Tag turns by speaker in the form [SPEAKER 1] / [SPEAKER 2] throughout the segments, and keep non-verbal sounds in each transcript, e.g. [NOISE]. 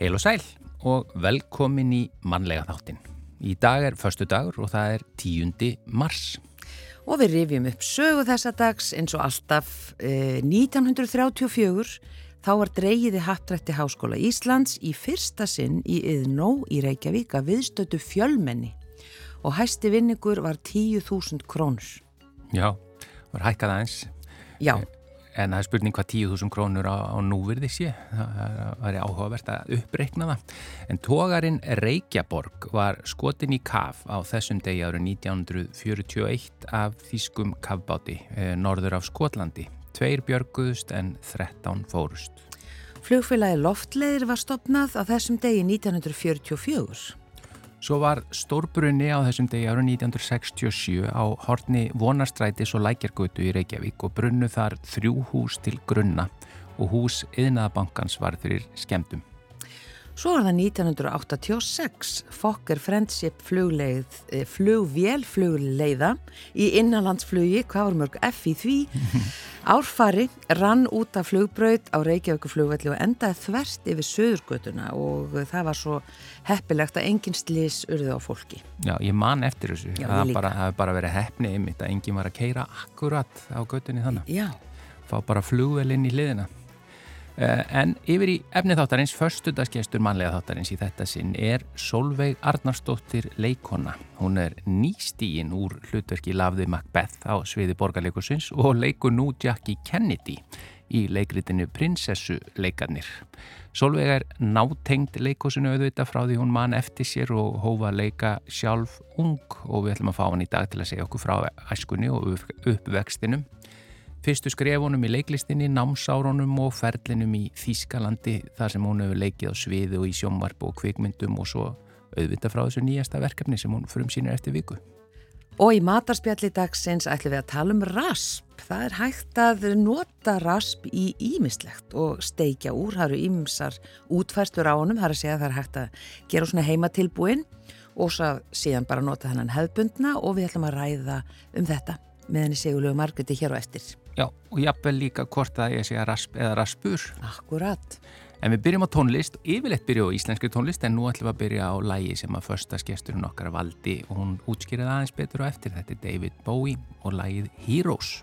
[SPEAKER 1] Heil og sæl og velkomin í mannlega þáttin. Í dag er förstu dagur og það er 10. mars.
[SPEAKER 2] Og við rifjum upp sögu þessa dags eins og alltaf eh, 1934 þá var dregiði hattrætti Háskóla Íslands í fyrsta sinn í Yðnó í Reykjavík að viðstötu fjölmenni og hæsti vinningur var 10.000 krónur.
[SPEAKER 1] Já, var hækkað aðeins.
[SPEAKER 2] Já.
[SPEAKER 1] En það er spurning hvað 10.000 krónur á, á núvirði sé. Það var áhugavert að uppreikna það. En tógarinn Reykjaborg var skotin í kaf á þessum degi árið 1941 af þýskum kafbáti eh, norður af Skotlandi. Tveir björguðust en 13 fórust.
[SPEAKER 2] Flugfélagi Loftleðir var stopnað á þessum degi 1944.
[SPEAKER 1] Svo var stórbrunni á þessum degi árið 1967 á horni vonarstrætis og lækjargötu í Reykjavík og brunnu þar þrjú hús til grunna og hús yðnaðabankans var fyrir skemdum.
[SPEAKER 2] Svo var það 1986 Fokker Friendship flugleið, eh, flugvél flugleiða í innanlandsflugi, hvað var mörg F í því, [LAUGHS] árfari rann út af flugbraut á Reykjavíku flugvelli og endaði þverst yfir söðurgötuna og það var svo heppilegt að enginn slís urði á fólki.
[SPEAKER 1] Já, ég man eftir þessu.
[SPEAKER 2] Já,
[SPEAKER 1] það
[SPEAKER 2] líka.
[SPEAKER 1] bara, verið heppni ymitt að enginn var að keira akkurat á götunni þannig.
[SPEAKER 2] Já,
[SPEAKER 1] Fá bara flugvel inn í hliðina. Eh, En yfir í efni þáttarins, förstudagsgestur mannlega þáttarins í þetta sinn er Solveig Arnarsdóttir leikona. Hún er nýstíin úr hlutverki Lafði Macbeth á sviði borgarleikusins og leikur nú Jackie Kennedy í leikritinu Prinsessu leikarnir. Solveig er nátengd leikosinu auðvitað frá því hún man eftir sér og hófa leika sjálf ung og við ætlum að fá hann í dag til að segja okkur frá æskunni og upp- uppvextinum. Fyrstu skrefunum í leiklistinni, námsárunum og ferlinum í Þýskalandi þar sem hún hefur leikið á sviði og í sjónvarp og kvikmyndum og svo auðvitað frá þessu nýjasta verkefni sem hún frum sínir eftir viku.
[SPEAKER 2] og í matarspjalli dagsins ætlum við að tala um rasp. Það er hægt að nota rasp í ímislegt og steikja úr. Það eru ímsar útfærstur á honum, það er að segja að það er hægt að gera svona heimatilbúin og svo síðan bara nota þennan hefðbundna og við ætlum að ræða um þetta með henni Sigurlegu Margreti hér og eftir.
[SPEAKER 1] Já, og jafnvel líka hvort að ég segja rasp eða raspur.
[SPEAKER 2] Akkurat.
[SPEAKER 1] En við byrjum á tónlist, yfirleitt byrjum á íslenski tónlist en nú ætlum við að byrja á lægi sem að första skesturinn okkar valdi og hún útskýrði aðeins betur og eftir þetta er David Bowie og lægið Heroes.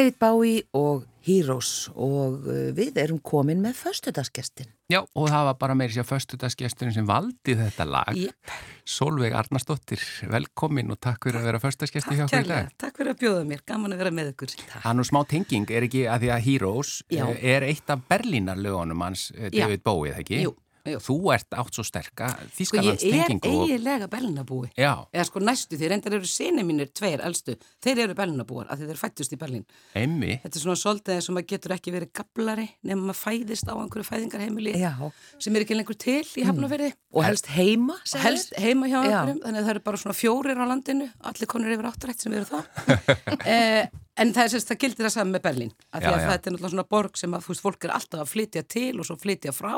[SPEAKER 2] David Bowie og Heroes og uh, við erum komin með föstudagsgestin.
[SPEAKER 1] Já, og það var bara meiri sér föstudagsgesturinn sem valdi þetta lag.
[SPEAKER 2] Jep.
[SPEAKER 1] Solveig Arnarsdóttir, velkomin og takk fyrir að vera föstudagsgesti hjá okkur í dag.
[SPEAKER 3] Takk fyrir að bjóða mér, gaman að vera með ykkur.
[SPEAKER 1] Það er nú smá tenging, er ekki að því að Heroes
[SPEAKER 3] Já.
[SPEAKER 1] eh, er eitt af Berlínarlögunum hans eh,
[SPEAKER 3] Já.
[SPEAKER 1] David Bowie, það ekki?
[SPEAKER 3] Jú.
[SPEAKER 1] Þú ert átt svo sterka
[SPEAKER 3] Sko ég er eiginlega bellinabúi.
[SPEAKER 1] Já,
[SPEAKER 3] Eða sko næstu því, reyndar eru sinni mínir tveir elstu, þeir eru bellinabúar af því þeir fættust í Berlín.
[SPEAKER 1] emmi.
[SPEAKER 3] Þetta er svona svolítið eins og maður getur ekki verið gablari nema maður fæðist á einhverju fæðingarheimili
[SPEAKER 2] Já,
[SPEAKER 3] sem er ekki lengur til í hafnaferði.
[SPEAKER 2] og helst heima,
[SPEAKER 3] Og helst heima hjá
[SPEAKER 2] Já.
[SPEAKER 3] einhverjum, þannig að það eru bara svona fjórir á landinu, allir konur yfir áttrætt sem eru það. [LAUGHS] eh, en það er sérst, það gildir það saman með Berlín, af því
[SPEAKER 1] Já,
[SPEAKER 3] að
[SPEAKER 1] já.
[SPEAKER 3] þetta er náttúrulega svona borg sem að, þú veist, fólk er alltaf að flytja til og svo flytja frá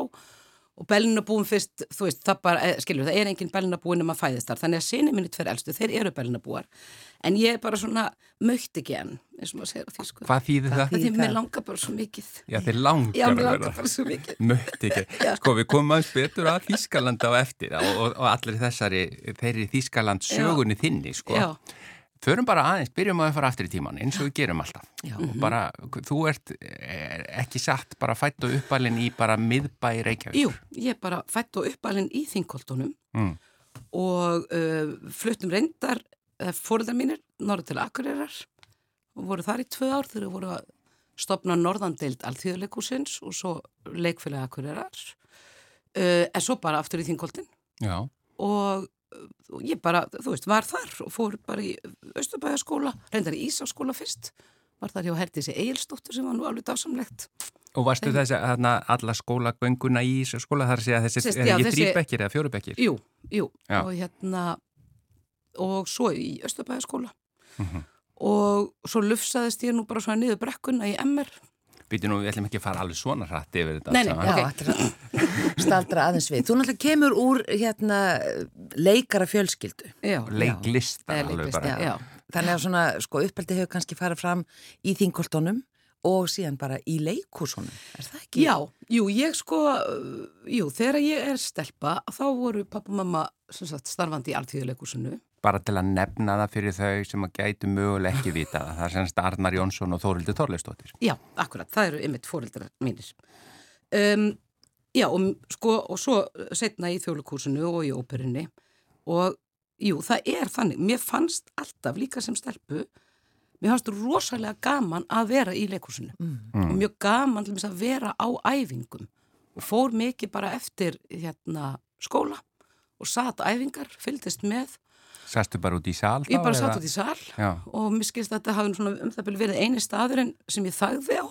[SPEAKER 3] og Berlínabúin fyrst, þú veist, það bara, eh, skilur, það er engin Berlínabúin nema fæðist þar, þannig að sinni minni tver elstu, þeir eru Berlínabúar, en ég er bara svona mögt ekki enn, eins og maður segir á því, sko.
[SPEAKER 1] Hvað þýðir það?
[SPEAKER 3] Því
[SPEAKER 2] þýðir
[SPEAKER 3] mér
[SPEAKER 2] það?
[SPEAKER 3] langar bara svo mikið.
[SPEAKER 1] Já, þeir langar
[SPEAKER 3] Já,
[SPEAKER 1] að
[SPEAKER 3] langar bara svo mikið. [LAUGHS]
[SPEAKER 1] Mött ekki. Sko, við komum aðeins betur að Þískalanda á eftir og, og, og allir þessari, þeirri Þískaland sögunni þinni, sko.
[SPEAKER 3] Já.
[SPEAKER 1] Förum bara aðeins, byrjum að fara aftur í tíman eins og við gerum alltaf.
[SPEAKER 2] Já.
[SPEAKER 1] Og bara, þú ert eh, ekki satt bara fætt og uppalinn í bara miðbæ Reykjavík.
[SPEAKER 3] Jú, ég er bara fætt og uppalinn í þingkoltunum
[SPEAKER 1] Mm.
[SPEAKER 3] og uh, fluttum reyndar uh, fóruðar mínir norður til Akureyrar og voru þar í tvö ár þegar voru að stopna norðandeild alþjóðleikúsins og svo leikfélagi Akureyrar uh, en svo bara aftur í þingkoltin
[SPEAKER 1] Já.
[SPEAKER 3] og ég bara, þú veist, var þar og fór bara í Östubæðaskóla, reyndar í Ísaskóla fyrst var þar hjá Herdísi Egilstóttur sem var nú alveg dásamlegt
[SPEAKER 1] Og varstu þess að þarna alla skólagönguna í þessu skóla þar segja að þessi,
[SPEAKER 3] Sest,
[SPEAKER 1] er
[SPEAKER 3] já,
[SPEAKER 1] ekki
[SPEAKER 3] þessi-
[SPEAKER 1] þrýbekkir eða fjórubekkir?
[SPEAKER 3] Jú, jú,
[SPEAKER 1] Já.
[SPEAKER 3] og hérna og svo í Östubæðaskóla
[SPEAKER 1] Mhm.
[SPEAKER 3] og svo lufsaðist ég nú bara svona niður brekkuna í MR
[SPEAKER 1] Býtu nú, við ætlum ekki að fara alveg svona hrætt yfir þetta.
[SPEAKER 3] Nei, nei,
[SPEAKER 2] Já,
[SPEAKER 1] saman.
[SPEAKER 3] Ok.
[SPEAKER 2] þetta er að staldra aðeins við. Þú náttúrulega kemur úr hérna leikara fjölskyldu.
[SPEAKER 3] Já,
[SPEAKER 1] Leiklista
[SPEAKER 3] Eða
[SPEAKER 1] alveg bara.
[SPEAKER 3] já.
[SPEAKER 2] Þannig að svona, sko, uppeldi hefur kannski farið fram í þingkoltunum og síðan bara í leikúsunum. Er það ekki?
[SPEAKER 3] Já, jú, ég sko, jú, þegar ég er stelpa, þá voru pappa og mamma sem sagt, starfandi í alþjóðleikúsinu.
[SPEAKER 1] Bara til að nefna það fyrir þau sem að gætu möguleg ekki vita það. Það er semst Arnar Jónsson og Þórildur Þorleistóttir.
[SPEAKER 3] Já, akkurat, það eru ymmit fóreldrar mínir. Um, já, og, sko, og svo setna í þjóðleikúsinu og í óperunni og jú, það er þannig, mér fannst alltaf líka sem stelpu, mér fannst rosalega gaman að vera í leikúsinu og mjög gaman til að vera á æfingum og fór mikið bara eftir hérna, skóla og satt æfingar, fylgdist með
[SPEAKER 1] Sastu bara út í þá?
[SPEAKER 3] ég bara satt út í sal
[SPEAKER 1] Já.
[SPEAKER 3] og mér skilst að þetta hafi svona um það verið eini staðurinn sem ég þagði á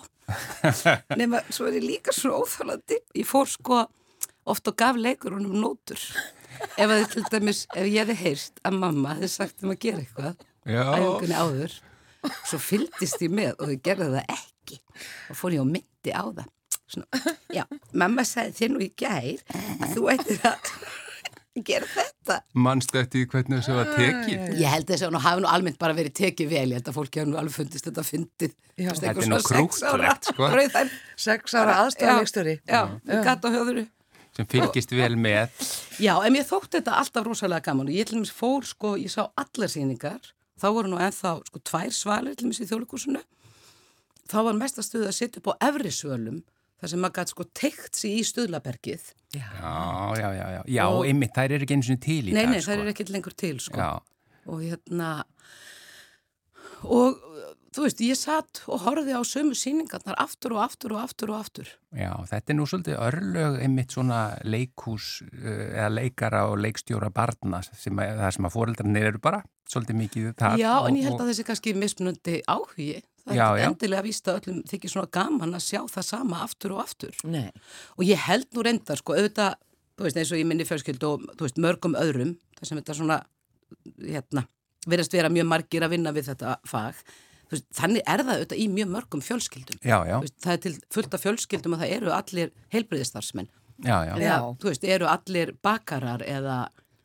[SPEAKER 3] [LAUGHS] nema svo er ég líka svo óþálandi ég fór sko oft og gaf leikur honum nótur ef að þið til dæmis, ef ég hefði heyrt að mamma hefði sagt um að gera eitthvað
[SPEAKER 1] Já.
[SPEAKER 3] æfingunni áður svo fylgdist ég með og þau gerði það ekki og fór ég og myndi á það Svona, já, mamma sagði þér nú í gær að þú ættir að gera þetta
[SPEAKER 1] því hvernig þessu var tekið?
[SPEAKER 3] Ég held þess að hún hafi nú almennt bara verið tekið vel, ég held að fólki hafi nú alveg fundist þetta fyndið.
[SPEAKER 1] Þetta er nú krúttlegt, sko.
[SPEAKER 2] Sex ára
[SPEAKER 3] með gatt á höfðuru.
[SPEAKER 1] Sem fylgist vel með.
[SPEAKER 3] Já, en ég þótti þetta alltaf rosalega gaman og ég til dæmis fór, sko, ég sá allar sýningar, þá voru nú ennþá, sko, tvær svalir til dæmis í þjóðleikúsinu. Þá var mesta stuð að setja upp á efri svölum, þar sem maður gæti sko teikt sig í stuðlabergið.
[SPEAKER 1] Já, já, já, já. Já,
[SPEAKER 3] Og-
[SPEAKER 1] einmitt, þær eru ekki eins og til í
[SPEAKER 3] Nei,
[SPEAKER 1] dag,
[SPEAKER 3] nei,
[SPEAKER 1] sko.
[SPEAKER 3] það er ekkert lengur til, sko.
[SPEAKER 1] Já,
[SPEAKER 3] og hérna og þú veist, ég satt og horfði á sömu síningarnar aftur og aftur og aftur og aftur
[SPEAKER 1] já, þetta er nú svolítið örlög einmitt svona leikhús uh, eða leikara og leikstjóra barna sem að, það sem að fóreldrarnir eru bara svolítið mikið þar.
[SPEAKER 3] Já,
[SPEAKER 1] og,
[SPEAKER 3] en ég held að þessi kannski mismunandi áhugi það
[SPEAKER 1] Já,
[SPEAKER 3] er endilega víst að öllum þykir svona gaman að sjá það sama aftur og aftur.
[SPEAKER 2] Nei.
[SPEAKER 3] og ég held nú reyndar sko auðvitað, þú veist eins og ég minni fjölskyldu og þú veist mörgum öðrum þar sem þetta svona hérna, verðast vera mjög margir að vinna við þetta fag þú veist, þannig er það auðvitað í mjög mörgum fjölskyldum.
[SPEAKER 1] Já, já,
[SPEAKER 3] veist, það er til fullt af fjölskyldum að það eru allir heilbriðistarsmenn
[SPEAKER 1] já, já.
[SPEAKER 3] eða, þú veist, eru allir bakarar eða,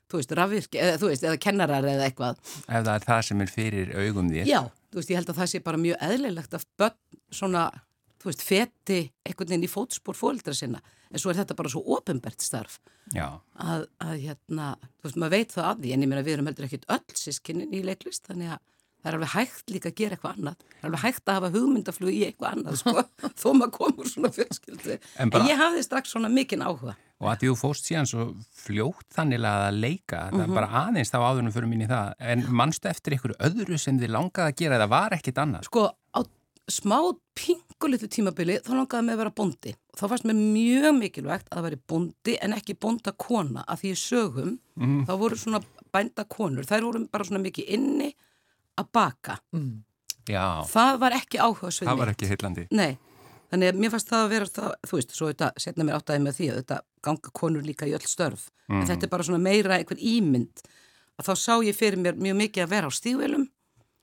[SPEAKER 3] þú veist, rafvirk eða, þú veist, eða kennarar eða eitthvað.
[SPEAKER 1] Ef það er það sem er fyrir augum þér.
[SPEAKER 3] Já, þú veist, ég held að það sé bara mjög eðlilegt að börn svona, þú veist, feti einhvern veginn í fótspór fóreldra sinna. En svo er þetta bara svo ofinbært starf.
[SPEAKER 1] Já,
[SPEAKER 3] að, að hérna, þú veist, maður veit það af því en ég meina við erum heldur ekkit öll sískinnin í leiklist þannig að það er alveg hægt líka að gera eitthvað annað. Það er alveg hægt að hafa hugmyndaflug í eitthvað annað sko, [LAUGHS] þó maður komur svona fjölskyldu.
[SPEAKER 1] En
[SPEAKER 3] en,
[SPEAKER 1] bara-
[SPEAKER 3] ég hafði strax svona mikinn áhuga.
[SPEAKER 1] Og að því þú fóst síðan svo fljótt þannilega að leika, það
[SPEAKER 3] Mhm.
[SPEAKER 1] er bara aðeins þá áðurnum fyrir mín í það, en manstu eftir ykkur öðru sem þið langaði að gera, það var ekkit annað?
[SPEAKER 3] sko á smá pingulitu tímabili þá langaði mig að vera bóndi. Og þá fannst mér mjög mikilvægt að það veri bóndi en ekki bóndakona. Að því sögum
[SPEAKER 1] Mhm.
[SPEAKER 3] þá voru svona bændakonur. Þær voru bara svona mikið inni að baka.
[SPEAKER 1] Já,
[SPEAKER 3] það var ekki áhuga svið
[SPEAKER 1] það var ekki heillandi.
[SPEAKER 3] Nei, þannig að mér fannst það að vera það, þú veist, svo þetta setna mér áttaði með því að þetta ganga konur líka í öll störf. En þetta er bara svona meira einhver ímynd. Að þá sá ég fyrir mér mjög mikið að vera á stígvelum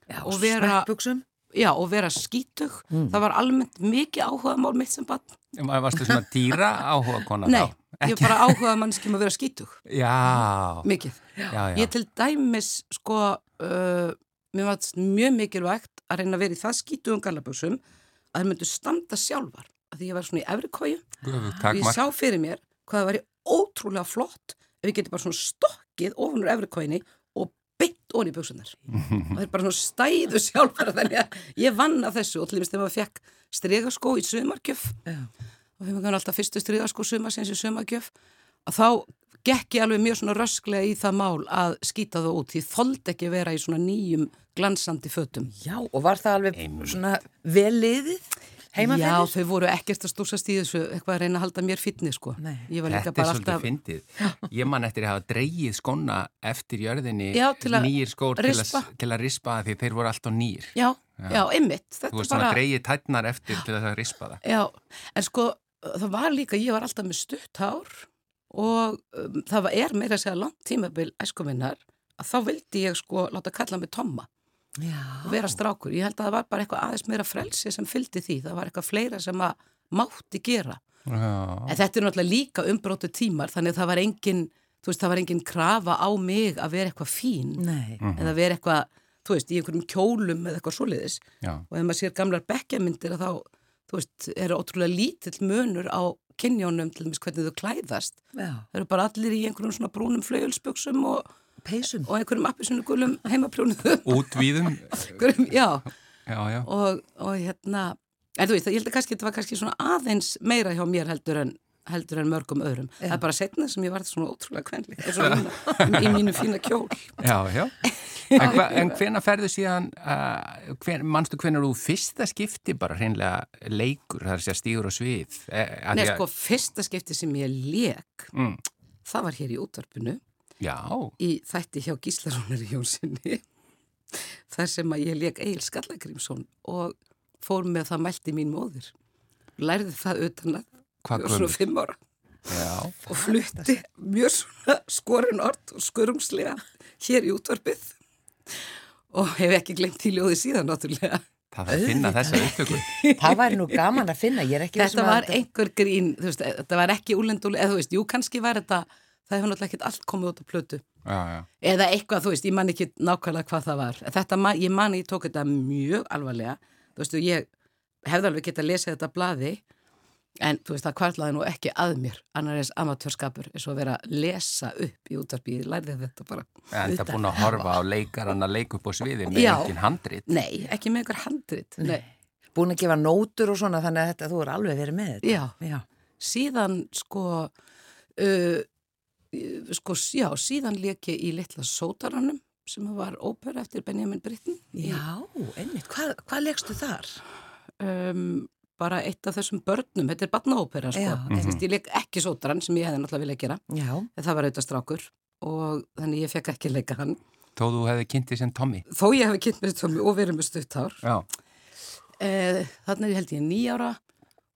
[SPEAKER 2] Já,
[SPEAKER 3] Og vera-
[SPEAKER 2] smekkbuxum.
[SPEAKER 3] já, og vera skítug. Það var almennt mikið áhuga mál mitt sem bann
[SPEAKER 1] Varstu svona dýra áhuga kona
[SPEAKER 3] Nei,
[SPEAKER 1] þá?
[SPEAKER 3] ég var bara áhuga mannskjum að vera skítug.
[SPEAKER 1] Já,
[SPEAKER 3] mikið.
[SPEAKER 1] Já, já.
[SPEAKER 3] Ég til dæmis, sko, uh, mér var mjög mikilvægt að reyna að vera í það skítugum gallaböksum að það myndu standa sjálfar. Að því ég var svona í efri kóju og ég sá fyrir mér hvað það væri ótrúlega flott ef ég geti bara svona stokkið ofanur efri kójunni og beint orði í buksunar. og [LAUGHS] það er bara svona stæðu sjálfar þannig að ég vann að þessu og til dæmis þegar maður fekk stregaskó í sumargjöf
[SPEAKER 2] Já.
[SPEAKER 3] og við maður alltaf fyrstu stregaskó sumarsins í sumargjöf að þá gekk ég alveg mjög svona rösklega í það mál að skýta það út því þoldi ekki vera í svona nýjum glansandi fötum.
[SPEAKER 2] Já, og var það alveg svona vel liðið heima
[SPEAKER 3] Já, þau voru ekkert að stúsast í þessu eitthvað að reyna að halda mér fitni sko.
[SPEAKER 2] Nei.
[SPEAKER 3] Ég var líka
[SPEAKER 1] Þetta er svolítið
[SPEAKER 3] alltaf
[SPEAKER 1] fyndið. Ég man eftir að hafa dreigið skona eftir jörðinni
[SPEAKER 3] Já,
[SPEAKER 1] nýjir skór til
[SPEAKER 3] rispa.
[SPEAKER 1] til að rispa það því þeir voru alltaf nýr.
[SPEAKER 3] Já, já, einmitt.
[SPEAKER 1] Þú
[SPEAKER 3] Þetta
[SPEAKER 1] veist
[SPEAKER 3] bara,
[SPEAKER 1] svona dreigið tætnar eftir til að rispa það.
[SPEAKER 3] já, en sko, það var líka, ég var alltaf með stutt hár og um, það var, er meira að segja langt tímabil æskuminnar að þá vildi ég sko láta kalla mig Tomma
[SPEAKER 2] Já.
[SPEAKER 3] og vera strákur. Ég held að það var bara eitthvað aðeins meira frelsi sem fylgdi því. Það var eitthvað fleira sem að mátti gera.
[SPEAKER 1] Já.
[SPEAKER 3] En þetta er náttúrulega líka umbrótu tímar þannig að það var engin, þú veist, það var engin krafa á mig að vera eitthvað fín
[SPEAKER 2] Nei.
[SPEAKER 3] eða vera eitthvað, þú veist, í einhverjum kjólum eða eitthvað svoleiðis.
[SPEAKER 1] Já.
[SPEAKER 3] og ef maður sér gamlar bekkjamyndir að þá, þú veist, eru ótrúlega lítill munur á kynjónum til dæmis hvernig þau klæðast.
[SPEAKER 2] Já.
[SPEAKER 3] Það eru bara allir í einhverjum svona brúnum flaugjulsbuksum og,
[SPEAKER 2] Peysum.
[SPEAKER 3] og einhverjum appisunu gulum heimaprjónuðum.
[SPEAKER 1] Útvíðum.
[SPEAKER 3] Já,
[SPEAKER 1] já.
[SPEAKER 3] og, og hérna, en þú veist, ég held að kannski þetta var kannski svona aðeins meira hjá mér heldur en heldur en mörgum öðrum. Það er bara setna sem ég var svona ótrúlega kvenli í mínu fína kjól.
[SPEAKER 1] Já, já. [LAUGHS] En, hva, en hvena ferðu síðan, uh, hven, manstu hvenar þú fyrsta skipti bara hreinlega leikur, það er að segja stígur og svið? E, að
[SPEAKER 3] Nei, sko, fyrsta skipti sem ég leik,
[SPEAKER 1] Mm,
[SPEAKER 3] það var hér í útvarpinu.
[SPEAKER 1] já,
[SPEAKER 3] í þætti hjá Gíslarónari Jónssoni þar sem að ég leik Egil Skallagrímsson og fór með það mælti mín móðir lærði það utan að
[SPEAKER 1] Hvað
[SPEAKER 3] var svona fimm ára
[SPEAKER 1] já.
[SPEAKER 3] og flutti mjög svona skorin orð og skurumslega hér í útvarpið og hef ekki glemt í ljóði síðan náttúrulega
[SPEAKER 1] Það er að finna þessa upptöku.
[SPEAKER 2] Það væri nú gaman að finna, ég er ekki viss um
[SPEAKER 3] þetta
[SPEAKER 2] að
[SPEAKER 3] var einhver grín þú veist, þetta var ekki úlenduleg eða þú veist, jú kannski var þetta það hefur náttúrulega ekkert allt komið út á plötu
[SPEAKER 1] Já, já.
[SPEAKER 3] eða eitthvað, þú veist, ég man ekki nákvæmlega hvað það var. Þetta, ég man ég tók þetta mjög alvarlega, þú veist, og ég hefði alveg getað að lesa þetta blaði, en þú veist, það kvartlaði nú ekki að mér, annar eins amatörskapur, eins og að vera að lesa upp í útarpi, ég lærði þetta bara.
[SPEAKER 1] En það búin að horfa á leikarann að leika upp á sviði með engin handrit.
[SPEAKER 3] Nei, ekki með einhver handrit, nei.
[SPEAKER 2] búin að gefa nótur og svona þannig að þetta, þú er alveg verið með þetta.
[SPEAKER 3] Já.
[SPEAKER 2] Já.
[SPEAKER 3] Síðan, sko, uh, sko, já, síðan leik ég í litla sótaranum, sem var ópera eftir Benjamin Britten.
[SPEAKER 2] Já, einmitt. Hvað, hvað leggstu þar?
[SPEAKER 3] um, bara eitt af þessum börnum, þetta er barnaópera sko.
[SPEAKER 2] Já,
[SPEAKER 3] mm -hmm. ég leik ekki sótaran sem ég hefði náttúrulega viljað gera, en það var auðvitað strákur. Og þannig ég fekk ekki leika hann.
[SPEAKER 1] Þó þú hefði kynntið sem Tommy.
[SPEAKER 3] þó ég hefði kynnt með tómi og verið með stuttár eh, þannig ég held ég nýjára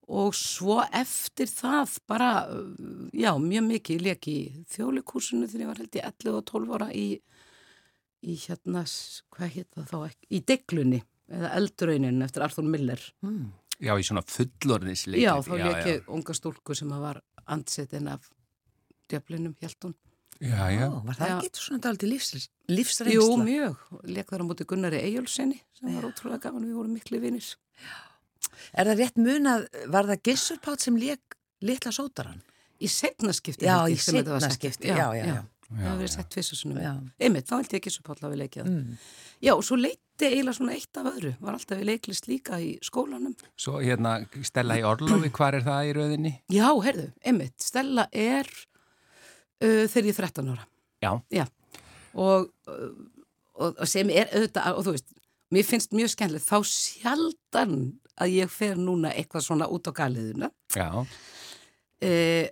[SPEAKER 3] og svo eftir það bara, uh, já, mjög mikið. Ég leik í þjólikúsinu þegar ég var held ég 11 og 12 ára í, í hérna, hvað heit það þá ekki, í deglunni eða eldraunin eftir Arthur Miller.
[SPEAKER 2] Mm.
[SPEAKER 1] Já, í svona fullorðnisleik.
[SPEAKER 3] Já, þá leik ég unga stúlku sem að var andsetin af djöflinum, hjælt hún.
[SPEAKER 1] Já, já.
[SPEAKER 2] Ó, var það
[SPEAKER 3] Já.
[SPEAKER 2] ekki svona dálítið lífs,
[SPEAKER 3] Jú,
[SPEAKER 2] lífsreynsla?
[SPEAKER 3] mjög. Leik þar á móti Gunnari Eyjólfsenni sem var ótrúlega gaman, við vorum miklu vinir.
[SPEAKER 2] Er það rétt munað, var það Gissur Pátt sem leik litla sótaran?
[SPEAKER 3] Í setna skipti.
[SPEAKER 2] Já,
[SPEAKER 3] held
[SPEAKER 2] í
[SPEAKER 3] ég sem þetta var
[SPEAKER 2] seinna
[SPEAKER 3] sagt.
[SPEAKER 2] skipti, já, já, já.
[SPEAKER 3] Það hefur verið sett
[SPEAKER 2] Já.
[SPEAKER 3] einmitt, þá held ég ekki svo páll að við leikja.
[SPEAKER 2] Mm.
[SPEAKER 3] já, og svo leiti eiginlega svona eitt af öðru. Var alltaf við leiklist líka í skólanum.
[SPEAKER 1] Svo hérna, Stella í Orlofi, hvar er það í rauðinni?
[SPEAKER 3] já, heyrðu, einmitt, Stella er uh, þegar ég er 13 ára.
[SPEAKER 1] Já,
[SPEAKER 3] og, uh, og, og sem er auðvitað, og þú veist, mér finnst mjög skemmtilegt, þá sjaldan að ég fer núna eitthvað svona út á galiðuna
[SPEAKER 1] já,
[SPEAKER 3] uh,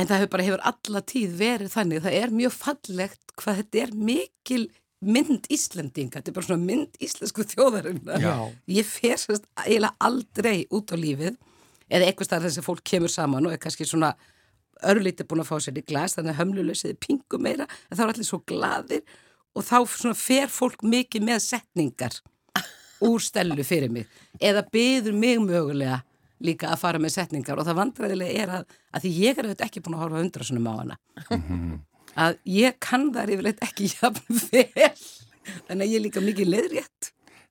[SPEAKER 3] en það hefur bara hefur alla tíð verið þannig, það er mjög fallegt hvað þetta er mikil mynd Íslendinga, þetta er bara svona mynd íslensku þjóðarinnar.
[SPEAKER 1] Já.
[SPEAKER 3] Ég fer sérst eiginlega aldrei út á lífið. Eða eitthvað starf þess að fólk kemur saman og er kannski svona örlítið búin að fá sér í glas þannig að hömluleysiði pingu meira en þá er allir svo gladir og þá svona fer fólk mikið með setningar úr stelu fyrir mig. Eða byður mig mögulega líka að fara með setningar og það vandræðilega er að, að því ég er auðvitað ekki búin að horfa undrasunum á hana að ég kann þar yfirleitt ekki jafn vel þannig að ég er líka mikið
[SPEAKER 1] er,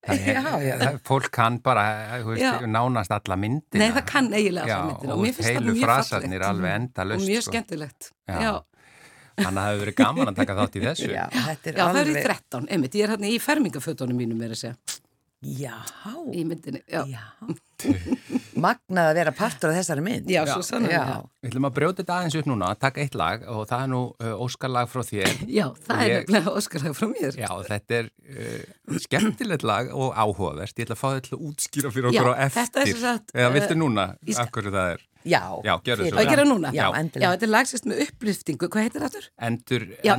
[SPEAKER 2] Já, já.
[SPEAKER 1] það- fólk kann bara, þú veist,
[SPEAKER 3] Já.
[SPEAKER 1] nánast alla myndina.
[SPEAKER 3] Nei, það kann eiginlega
[SPEAKER 1] Já,
[SPEAKER 3] alla myndina
[SPEAKER 1] og
[SPEAKER 3] og mér finnst það
[SPEAKER 1] heilu frasarnir alveg
[SPEAKER 3] og
[SPEAKER 1] endalaust,
[SPEAKER 3] mjög
[SPEAKER 1] sko.
[SPEAKER 3] skemmtilegt
[SPEAKER 1] Já.
[SPEAKER 3] Já,
[SPEAKER 1] Þannig að það hefur verið gaman að taka þátt í þessu.
[SPEAKER 2] Já, þetta er
[SPEAKER 3] Já það er í
[SPEAKER 2] alveg
[SPEAKER 3] 13, einmitt, ég er hérna í fermingafötunum mínum er að segja,
[SPEAKER 2] Já,
[SPEAKER 3] í myndinni Já,
[SPEAKER 2] já. [LAUGHS] Magnað að vera partur af þessari mynd.
[SPEAKER 3] Já, svo sannlega
[SPEAKER 2] Já,
[SPEAKER 1] Við ætlum að brjóta þetta aðeins upp núna, að taka eitt lag og það er nú uh, Óskarlag frá þér. [LAUGHS]
[SPEAKER 3] Já, það er
[SPEAKER 1] Ég-
[SPEAKER 3] nefnilega óskarlega frá mér.
[SPEAKER 1] Já, þetta er uh, skemmtilegt lag og áhugavert. Ég ætla að fá þetta til að útskýra fyrir okkur
[SPEAKER 3] Já,
[SPEAKER 1] á eftir.
[SPEAKER 3] þetta er sem sagt,
[SPEAKER 1] Eða viltu
[SPEAKER 3] eh,
[SPEAKER 1] núna,
[SPEAKER 3] skal-
[SPEAKER 1] af hverju það er?
[SPEAKER 2] Já,
[SPEAKER 1] Já,
[SPEAKER 2] fyrir
[SPEAKER 1] svo.
[SPEAKER 3] Og gera núna?
[SPEAKER 2] Já,
[SPEAKER 1] Já.
[SPEAKER 3] Já, þetta er lagsist með upplýftingu, hvað heitir þetta?
[SPEAKER 1] endur,
[SPEAKER 3] Já,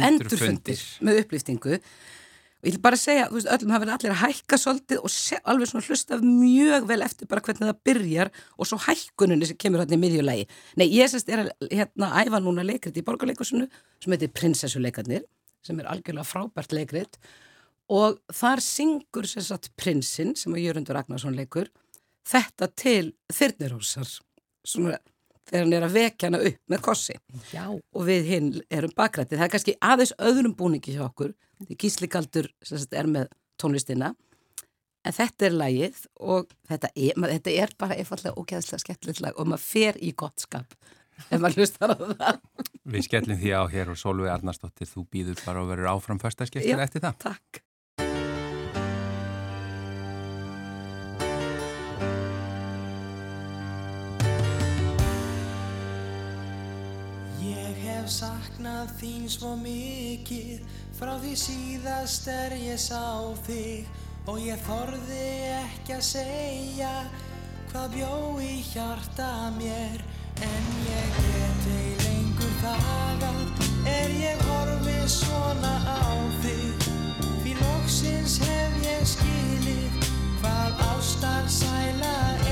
[SPEAKER 3] og ég vil bara segja, þú veist, öllum hafa verið allir að hækka svolítið og se, alveg svona hlusta mjög vel eftir bara hvernig það byrjar og svo hækkuninni sem kemur hérna í miðjulegi. Nei, ég sérst er að hérna æfa núna leikrit í borgarleikusinu sem heitir Prinsessuleikarnir sem er algjörlega frábært leikrit og þar syngur sérst prinsinn sem að Jörundur Ragnarsson leikur þetta til þyrnirósar svona þegar hann er að vekja hana upp með kossi
[SPEAKER 2] Já,
[SPEAKER 3] og við hinn erum bakrætti. Það er kannski aðeins öðrum búningi hjá okkur. Því Gísli Galdur sem sagt, er með tónlistina. En þetta er lagið og þetta er, mað, þetta er bara einfallega ógeðslega skemmtilegt lag og maður fer í gott skap ef maður hlustar á það.
[SPEAKER 1] Við skellum því á hér og Solveig Arnarsdóttir, þú býður bara og verður áfram förstaskestur
[SPEAKER 3] Já.
[SPEAKER 1] eftir það.
[SPEAKER 3] Takk.
[SPEAKER 4] Saknað þín svo mikið. Frá því síðast er ég sá þig og ég þorði ekki að segja hvað bjó í hjarta mér. En ég get ei lengur þagað er ég horfið svona á þig. Því loksins hef ég skilið hvað ástar sæla er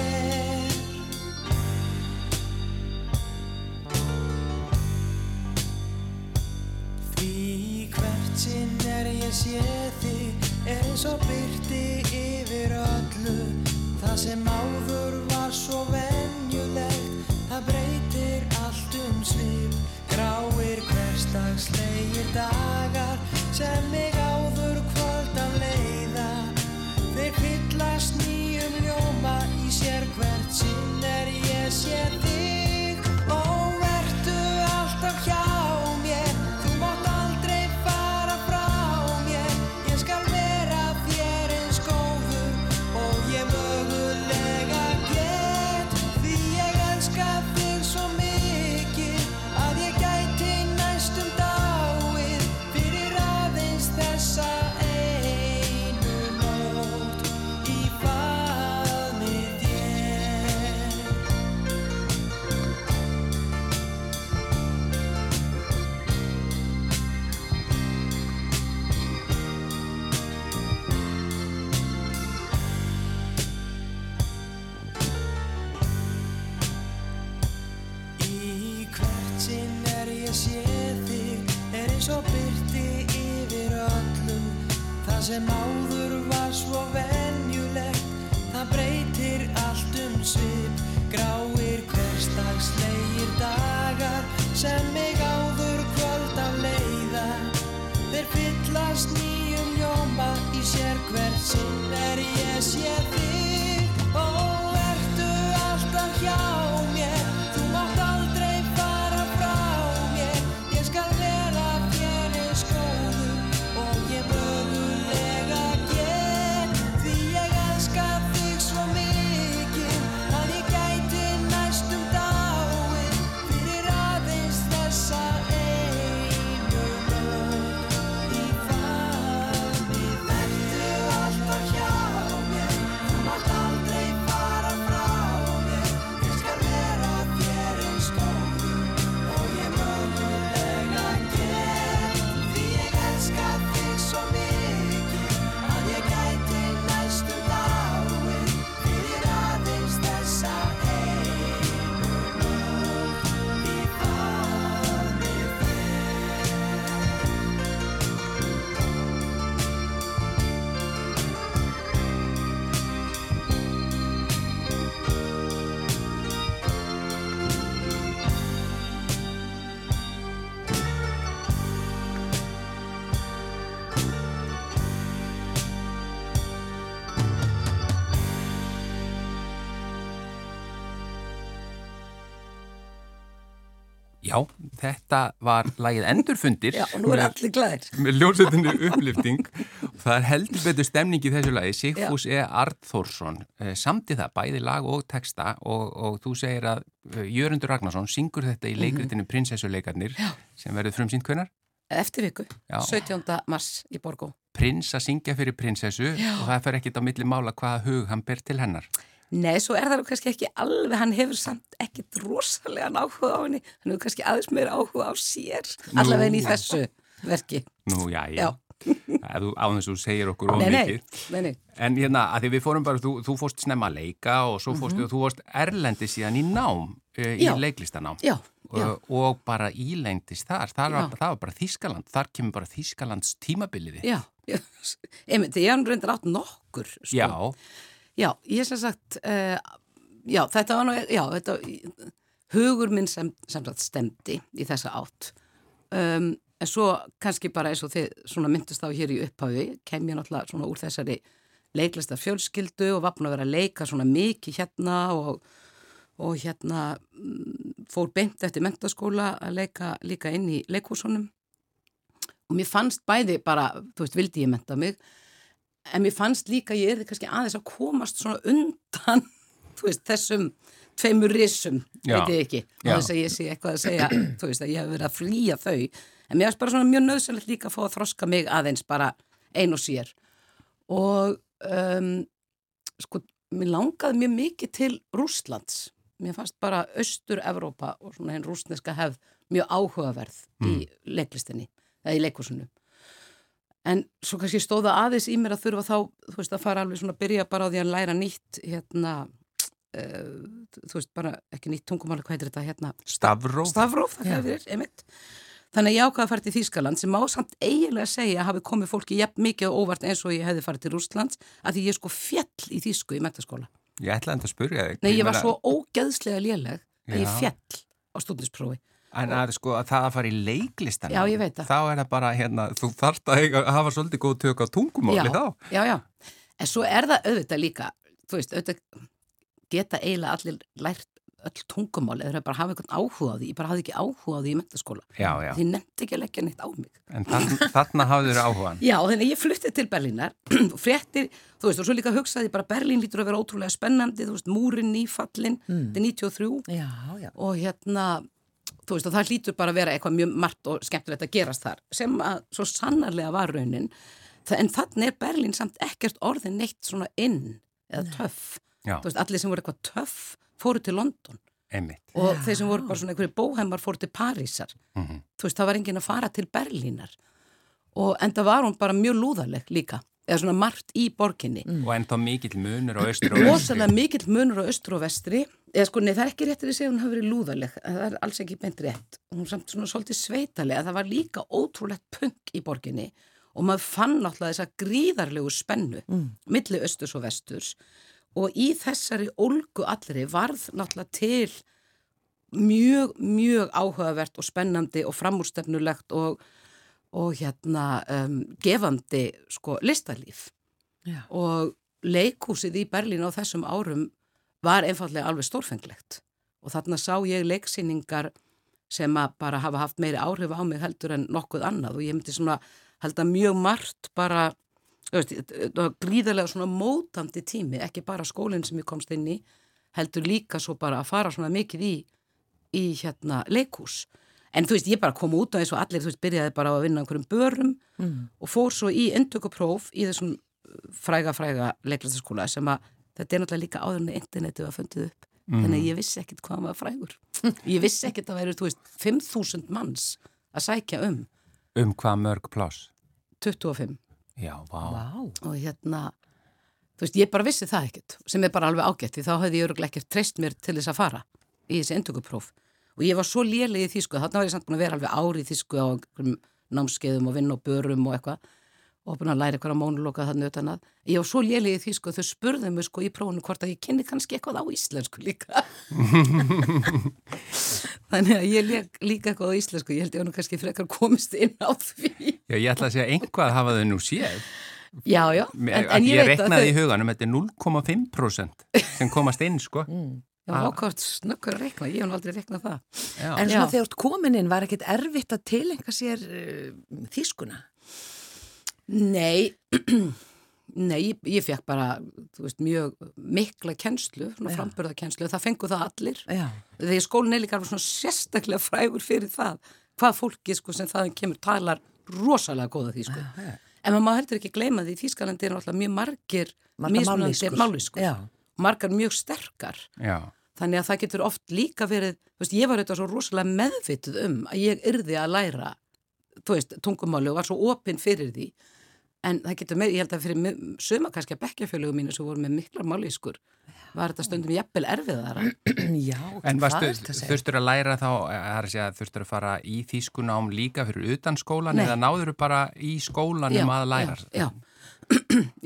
[SPEAKER 4] hvert sinn er ég sé þig eins og byrti yfir öllu. Það sem áður var svo venjulegt það breytir allt um svip. Gráir hverstagslegir dagar sem mig
[SPEAKER 1] þetta var lagið Endurfundir
[SPEAKER 3] Já, og nú er allir glæðir. [LAUGHS]
[SPEAKER 1] með ljósetinu upplifting það er heldur betur stemning í þessu lagi Sigfús E. Arþórsson eh, samti það, bæði lag og texta og, og þú segir að eh, Jörundur Ragnarsson syngur þetta í leikritinu Prinsessuleikarnir sem verður frumsýnt hvenar
[SPEAKER 3] Eftir viku,
[SPEAKER 1] Já.
[SPEAKER 3] 17. mars í Borgó.
[SPEAKER 1] Prins að syngja fyrir prinsessu og það fer ekkit á milli mála hvaða hug hann ber til hennar
[SPEAKER 3] Nei, svo er það nú kannski ekki alveg, hann hefur samt ekkit rosalega áhuga á henni, hann hefur kannski aðeins meira áhuga á sér, allavega í þessu verki.
[SPEAKER 1] Nú, já, já,
[SPEAKER 3] Já.
[SPEAKER 1] Ef þú- á þess að þú segir okkur of mikið. En hérna, að því við fórum bara, þú, þú fórst snemma að leika og svo fórstu, þú fórst erlendi síðan í nám, uh, í leiklistanám.
[SPEAKER 3] Já, já.
[SPEAKER 1] Og, og bara ílendist þar, þar var, það var bara Þískaland, þar kemur bara Þískalands tímabiliði.
[SPEAKER 3] Já, já, [LAUGHS] einmitt, ég hann reyndar átt nokkur, sko.
[SPEAKER 1] Já,
[SPEAKER 3] Já, ég sem sagt, uh, já, þetta var nú, já, þetta, hugur minn sem, sem sagt stemdi í þessa átt. Um, en svo kannski bara eins og þið svona myndist á hér í upphafi, kem ég náttúrulega svona úr þessari leiklista fjölskyldu og var búin að vera að leika svona mikið hérna og, og hérna mm, fór beint eftir mentaskóla að leika líka inn í leikhúsunum og mér fannst bæði bara, þú veist, vildi ég menta mig en mér fannst líka að ég erði kannski aðeins að komast svona undan [LAUGHS] veist, þessum tveimur risum, veit ég ekki og þess að ég sé eitthvað að segja [CLEARS THROAT] veist, að ég hef verið að flýja þau. En mér fannst bara svona mjög nöðsynlegt líka að fá að þroska mig aðeins bara ein og sér. Og um, sko, mér langaði mjög mikið til Rússlands. Mér fannst bara Östur-Evrópa og svona henn rússneska hefð mjög áhugaverð í leiklistinni eða í leikusinu En svo kannski stóða aðeins í mér að þurfa þá, þú veist, að fara alveg svona að byrja bara á því að læra nýtt, hérna, uh, þú veist, bara ekki nýtt tungumáli, hvað heitir þetta, hérna?
[SPEAKER 1] Stafróf.
[SPEAKER 3] Stafróf, það hefur þér, einmitt. Þannig að ég ákvaði að fara til Þýskaland sem má samt eiginlega segja að hafi komið fólki jafn mikið og óvart eins og ég hefði farið til Rússlands að því ég er sko fjall í Þýsku í mentaskóla.
[SPEAKER 1] Ég ætlaði að spurja þig.
[SPEAKER 3] Nei, ég var svo ógeðslega léleg að ég
[SPEAKER 1] Já.
[SPEAKER 3] fjall á stúdinsprófi.
[SPEAKER 1] En að, sko, að það að fara í leiklistan
[SPEAKER 3] Já, ég veit það.
[SPEAKER 1] Þá er það bara, hérna, þú þarft að, hafa svolítið góð tök á tungumáli
[SPEAKER 3] já,
[SPEAKER 1] þá
[SPEAKER 3] Já, já. En svo er það auðvitað líka, þú veist, auðvitað geta eiginlega allir lært öll tungumál eða bara hafa einhvern áhuga á því. Ég bara hafði ekki áhuga á því í mentaskóla.
[SPEAKER 1] Já, já,
[SPEAKER 3] Því nefndi ekki að leggja neitt á mig.
[SPEAKER 1] en þarna, þarna hafður þér áhugan
[SPEAKER 3] Já, þannig ég flutti til Berlínar [CLEARS THROAT] og fréttir, þú veist, og svo líka hugsaði bara Berlín lítur að vera ótrúlega spennandi, þú veist, múrin nýfallin, þetta er 93
[SPEAKER 2] Já, já.
[SPEAKER 3] og hérna, þú veist, og það hlýtur bara að vera eitthvað mjög margt og skemmtilegt að gerast þar, sem að svo sannarlega var raunin, en þannig er Berlín samt ekkert orðin neitt svona inn eða töff,
[SPEAKER 1] Já,
[SPEAKER 3] þú veist, allir sem voru eitthvað töff fóru til London.
[SPEAKER 1] Einmitt.
[SPEAKER 3] Og þeir sem voru bara svona einhverju bóheimar fóru til Parísar,
[SPEAKER 1] Mhm.
[SPEAKER 3] þú veist, það var enginn að fara til Berlínar. Og enda var hún bara mjög lúðaleg líka, eða svona margt í borginni.
[SPEAKER 1] Og ennþá mikill munur á austur og vestri
[SPEAKER 3] eða sko, nei, það er ekki réttir að segja að hún hafi verið lúðaleg það er alls ekki beint rétt. Hún samt svona svolítið sveitalega það var líka ótrúlegt punk í borginni og maður fann náttúrulega þessa gríðarlegu spennu milli austurs og vesturs. Og í þessari ólgu allri varð náttúrulega til mjög, mjög áhugavert og spennandi og framúrstefnulegt og, og hérna um, gefandi sko listalíf.
[SPEAKER 2] Já.
[SPEAKER 3] og leikhúsið í Berlín á þessum árum var einfallega alveg stórfenglegt. Og þarna sá ég leiksýningar sem að bara hafa haft meiri áhrif á mig heldur en nokkuð annað. Og ég myndi svona held að mjög margt bara veist, var gríðarlega svona mótandi tími, ekki bara skólinn sem ég komst inn í, heldur líka svo bara að fara svona mikið í í hérna leikhús. En þú veist, ég bara kom út á eins og allir þú veist, byrjaði bara að vinna einhverjum börum og fór svo í endökupróf í þessum fræga fræga leiklæstaskóla sem að þetta er náttúrulega líka áður en internetið var fundið upp. Þannig að ég vissi ekkit hvað maður frægur. [LAUGHS] Ég vissi ekkit að væri, þú veist, 5.000 manns að sækja um.
[SPEAKER 1] Um hvað mörg pláss?
[SPEAKER 3] 25
[SPEAKER 1] Já, vá.
[SPEAKER 2] Vá.
[SPEAKER 3] og hérna þú veist, ég bara vissi það ekkert sem er bara alveg ágætt því þá hefði ég öruglega ekkert treyst mér til þess að fara í þessi endökupróf og ég var svo léleg í þýsku þarna var ég samt búin að vera alveg ári í þýsku á einhverjum námskeiðum og vinna og börum og eitthvað og búin að læra eitthvað á mónuloka þannig utan að ég var svo léleg í þýsku þau spurðu mig sko í prófunu hvort að ég kynni kannski eitthvað á íslensku líka [LAUGHS] þannig að ég lék líka eitthvað á íslensku ég held ég var nú kannski frekar komist inn á því
[SPEAKER 1] Já, ég ætla að segja einhvað hafa þau nú séð
[SPEAKER 3] já, já,
[SPEAKER 1] en,
[SPEAKER 3] en,
[SPEAKER 1] ég,
[SPEAKER 3] ég, að
[SPEAKER 1] reknaði
[SPEAKER 3] þau
[SPEAKER 1] í huganum, þetta er 0,5% sem komast inn, sko
[SPEAKER 3] Mm. Já, ákvæmt snöggur að reikna, ég hef nú aldrei reiknað það.
[SPEAKER 1] Já.
[SPEAKER 2] En svona
[SPEAKER 3] Já.
[SPEAKER 2] þegar þú ert komin inn var ekkit erfitt að tilenga sér uh, þýskuna?
[SPEAKER 3] Nei, [CLEARS THROAT] nei, ég, fekk bara, þú veist, mjög mikla kennslu, svona
[SPEAKER 2] Já.
[SPEAKER 3] framburða kennslu, það fengu það allir.
[SPEAKER 2] Já.
[SPEAKER 3] Þegar skólinn er líka alveg svona sérstaklega frægur fyrir það, hvað fólki sko sem þaðan kemur talar rosalega góða því sko.
[SPEAKER 2] já.
[SPEAKER 3] En maður má heldur ekki gleyma því, Þýskalandi er náttúrulega mjög margir mismunandi.
[SPEAKER 2] Já.
[SPEAKER 3] Margar mjög sterkar.
[SPEAKER 1] Já.
[SPEAKER 3] Þannig að það getur oft líka verið, þú veist, ég var auðvitað svo rosalega meðvituð um að ég yrði að læra, þú veist, tungumáli og var svo opinn fyrir því. En það getur með, ég held að fyrir suma kannski að bekkjafölugum mínu sem voru með miklar mállýskur, var þetta stundum jafnvel erfiðara. [CLEARS THROAT]
[SPEAKER 2] Já,
[SPEAKER 1] En þurftur að læra þá, er segja, þurftur að fara í þýskunám líka fyrir utan skólan
[SPEAKER 3] Nei.
[SPEAKER 1] eða náður bara í skólanum að læra?
[SPEAKER 3] Já, já.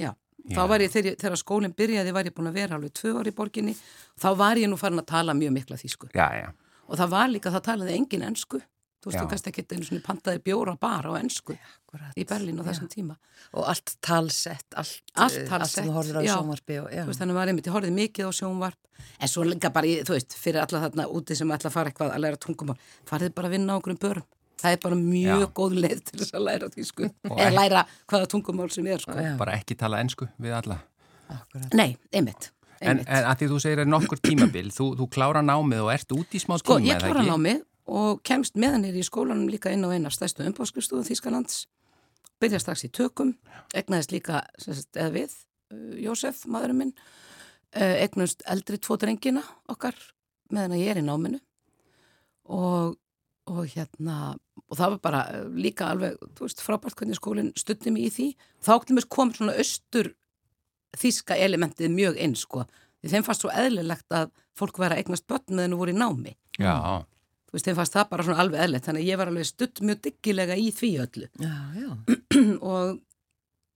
[SPEAKER 3] já. [CLEARS THROAT]
[SPEAKER 1] Já.
[SPEAKER 3] Þá var ég, þegar, þegar skólinn byrjaði, var ég búin að vera alveg tvö ári í borginni, þá var ég nú farin að tala mjög mikla þýsku.
[SPEAKER 1] Já, já.
[SPEAKER 3] Og það var líka, það talaði engin ensku. Þú veist,
[SPEAKER 1] Já.
[SPEAKER 3] þú kannski ekki einu svona pantaði bjóra bara á ensku
[SPEAKER 2] Akkurat.
[SPEAKER 3] í Berlín á þessum tíma.
[SPEAKER 2] Og allt talsett, allt,
[SPEAKER 3] Allt
[SPEAKER 2] eh,
[SPEAKER 3] talsett,
[SPEAKER 2] sem þú horfður á
[SPEAKER 3] já.
[SPEAKER 2] sjónvarpi og, já.
[SPEAKER 3] Þú veist, þannig var einmitt, ég horfði mikið á sjónvarp, en svo líka bara, í- þú veist, fyrir alla þarna úti sem ætla að fara eitthvað að læra tungumál, farið bara að vinna á einhverjum börum. Það er bara mjög
[SPEAKER 1] Já.
[SPEAKER 3] góð leið til þess að læra þýsku,
[SPEAKER 1] Og
[SPEAKER 3] eða
[SPEAKER 1] ekki-
[SPEAKER 3] læra hvaða tungumál sem er, sko.
[SPEAKER 2] Já.
[SPEAKER 1] Bara ekki tala ensku við alla.
[SPEAKER 2] Akkurat.
[SPEAKER 3] Nei, einmitt,
[SPEAKER 1] En,
[SPEAKER 3] einmitt.
[SPEAKER 1] en að því þú segir að nokkur tímabil, þú, þú klára námið og ert út í smá
[SPEAKER 3] Sko,
[SPEAKER 1] tíma,
[SPEAKER 3] ég
[SPEAKER 1] eða
[SPEAKER 3] klára
[SPEAKER 1] ekki?
[SPEAKER 3] Og kemst meðanir í skólanum líka inn á einar stærstu umbóðskrifstúðum Þýskalands. Byrja strax í tökum, egnaðist líka, sagt, eða við, uh, Jósef, maðurinn minn, uh, egnust eldri tvo drengina okkar meðan að ég er í náminu og, og hérna, og það var bara uh, líka alveg, þú veist, frábært hvernig skólinn stutti mig í því. Þá kom svona austur þýska elementið mjög inn, sko. Því þeim fannst svo eðlilegt að fólk vera að eignast börn meðan þú voru í námi
[SPEAKER 1] Já,
[SPEAKER 3] þú veist, þeim fannst það bara svona alveg eðlert þannig að ég var alveg stutt mjög dyggilega í því öllu.
[SPEAKER 2] Já, já. [CLEARS THROAT]
[SPEAKER 3] og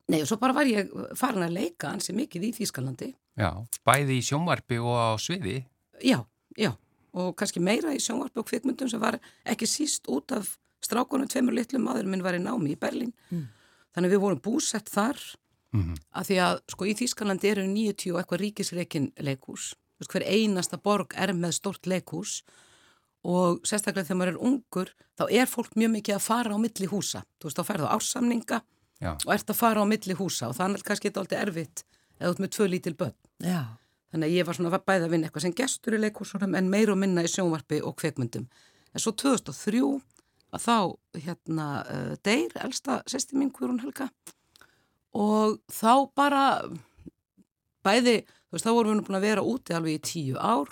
[SPEAKER 3] nei, og svo bara var ég farin að leika ansi mikið í Þýskalandi.
[SPEAKER 1] Já. Bæði í sjónvarpi og á sviði.
[SPEAKER 3] já, já, og kannski meira í sjónvarpi og kvikmyndum sem var ekki síst út af strákunum tveimur litlum maður minn var í námi í Berlín. Þannig að við vorum búsett þar.
[SPEAKER 1] Mm
[SPEAKER 3] að því að sko í Þýskalandi eru 90 og eitthvað ríkisreikin veist, hver einasta borg er með stort leikhús og sérstaklega þegar maður er ungur þá er fólk mjög mikið að fara á milli húsa. Þú veist þá ferðu á ársamninga
[SPEAKER 1] Já.
[SPEAKER 3] og ert að fara á milli húsa og þannig kannski þetta alltaf erfitt eða út með tvö lítil börn.
[SPEAKER 2] Já,
[SPEAKER 3] þannig að ég var svona bæði að vinna eitthvað sem gestur í leikhúsunum en meir og minna í sjónvarpi og kveikmyndum en svo 2003 að þá hérna uh, deyr elsta sesti mín Guðrún Helga. Og þá bara bæði, þú veist þá vorum við nú búin að vera úti alveg í tíu ár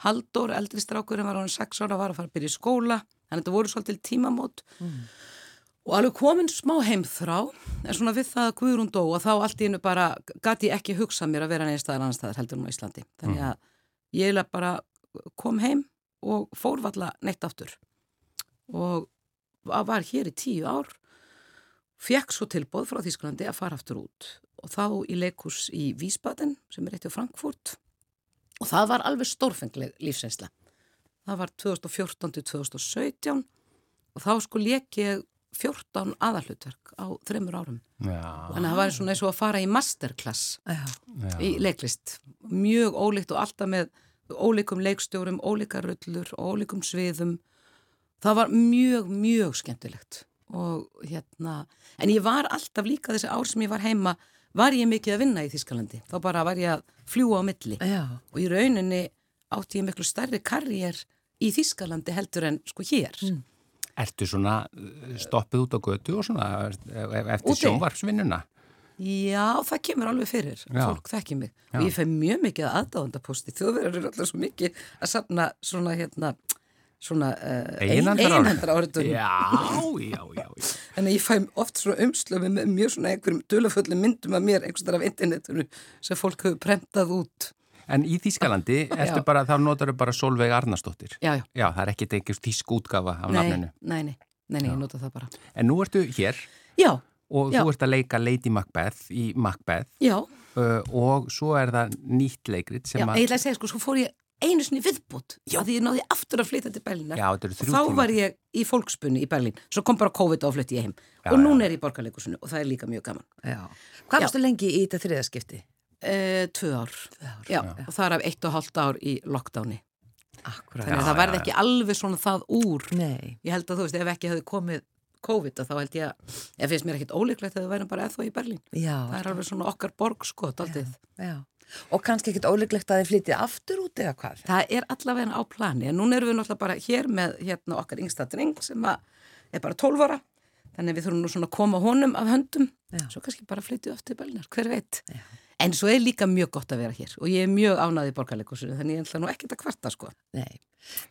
[SPEAKER 3] Halldór, eldri strákurinn var á hann sex ára var að fara að byrja í skóla. Þannig að þetta voru svolítil tímamót. Og alveg komin smá heimþrá en svona við það að Guðrún dó og þá allt í hennu bara gati ekki hugsa mér að vera neins staðar annar staðar heldur á Íslandi. Þannig að ég bara kom heim og fór valla neitt aftur. Og var hér í tíu ár fekk svo tilbóð frá Þýsklandi að fara aftur út. Og þá í leikus í Vísbaden sem er eitt á Frankfurt og það var alveg stórfengleg lífsreynsla. Það var 2014 til 2017 og þá sko leik ég 14 aðalhlutverk á þreymur árum.
[SPEAKER 1] Já,
[SPEAKER 3] þannig að það var svona eins og að fara í masterclass
[SPEAKER 2] já.
[SPEAKER 3] í leiklist. Mjög ólíkt og alltaf með ólíkum leikstjórum, ólíkar rullur ólíkum sviðum. Það var mjög, mjög skemmtilegt. Og hérna en ég var alltaf líka þessi ár sem ég var heima var ég mikið að vinna í Þískalandi þá bara var ég að fljúa á milli
[SPEAKER 2] Já,
[SPEAKER 3] og í rauninni átti ég miklu stærri karriér í Þískalandi heldur en sko hér
[SPEAKER 1] Ertu svona uh, stoppuð út á götu og svona e- eftir
[SPEAKER 3] Úti?
[SPEAKER 1] sjónvarpsvinnuna?
[SPEAKER 3] Já, það kemur alveg fyrir.
[SPEAKER 1] Já.
[SPEAKER 3] Fólk þekki mig.
[SPEAKER 1] Já.
[SPEAKER 3] Og ég fæ mjög mikið að aðdáðandaposti. Þjóðverðar eru alltaf svo mikið að safna svona hérna, svona uh,
[SPEAKER 1] Eiginhandaráritunum.
[SPEAKER 3] einhandaráritunum.
[SPEAKER 1] Já, já, já, já.
[SPEAKER 3] En ég fæ oft svona umslöfi með mjög svona einhverjum döluföllum myndum af mér einhvers þar af internetinu sem fólk hefur prentað út.
[SPEAKER 1] En í
[SPEAKER 3] Já.
[SPEAKER 1] bara, þá notar bara Solveig Arnarsdóttir.
[SPEAKER 3] Já, já.
[SPEAKER 1] Já, það er ekkit einhvers þísk útgafa af nafninu.
[SPEAKER 3] nei, nei, nei, nei, ég nota það bara.
[SPEAKER 1] En nú ertu hér
[SPEAKER 3] Já,
[SPEAKER 1] og
[SPEAKER 3] Já.
[SPEAKER 1] þú ert að leika Lady Macbeth í Macbeth
[SPEAKER 3] já,
[SPEAKER 1] uh, og svo er það nýtt leikrit sem
[SPEAKER 3] já.
[SPEAKER 1] að...
[SPEAKER 3] Ég ætla að segja sko, svo fór ég einu sinni viðbútt. Já. Því ég náði aftur að flytja til.
[SPEAKER 1] Já,
[SPEAKER 3] Og
[SPEAKER 1] þrjú
[SPEAKER 3] þá
[SPEAKER 1] tíma.
[SPEAKER 3] var ég í fólkspunni í Berlín svo kom bara COVID og flutti ég heim
[SPEAKER 1] Já,
[SPEAKER 3] og
[SPEAKER 1] já.
[SPEAKER 3] núna er ég í borgarleikusinu og það er líka mjög gaman
[SPEAKER 2] já. Hvað
[SPEAKER 3] Já.
[SPEAKER 2] varstu lengi í þetta þriðaskipti?
[SPEAKER 3] E, tvö ár.
[SPEAKER 2] ár,
[SPEAKER 3] Já, og það er af eitt og hálft ár í lockdowni.
[SPEAKER 2] Akkurat.
[SPEAKER 3] Þannig að það verði ekki alveg svona það úr.
[SPEAKER 2] Nei,
[SPEAKER 3] Ég held að þú veist, ef ekki hefði komið COVID að þá held ég að, ég finnst mér ekkit ólíklegt að við værum bara eða í Berlín.
[SPEAKER 2] já,
[SPEAKER 3] Það er alveg svona okkar borg sko, daldið.
[SPEAKER 2] já. Og kannski ekkit ólíklegt að þið flytið aftur út eða hvað?
[SPEAKER 3] Það er allavega á plani, en núna erum við náttúrulega bara hér með hérna okkar yngsta dreng sem er bara 12 ára, þannig við þurfum nú svona að koma honum af höndum,
[SPEAKER 2] Já.
[SPEAKER 3] svo kannski bara flytju aftur Berlínar, hver veit. En svo er líka mjög gott að vera hér og ég er mjög ánæði í borgarleikusinu, þannig ég ætla nú ekkert að kvarta sko.
[SPEAKER 2] Nei.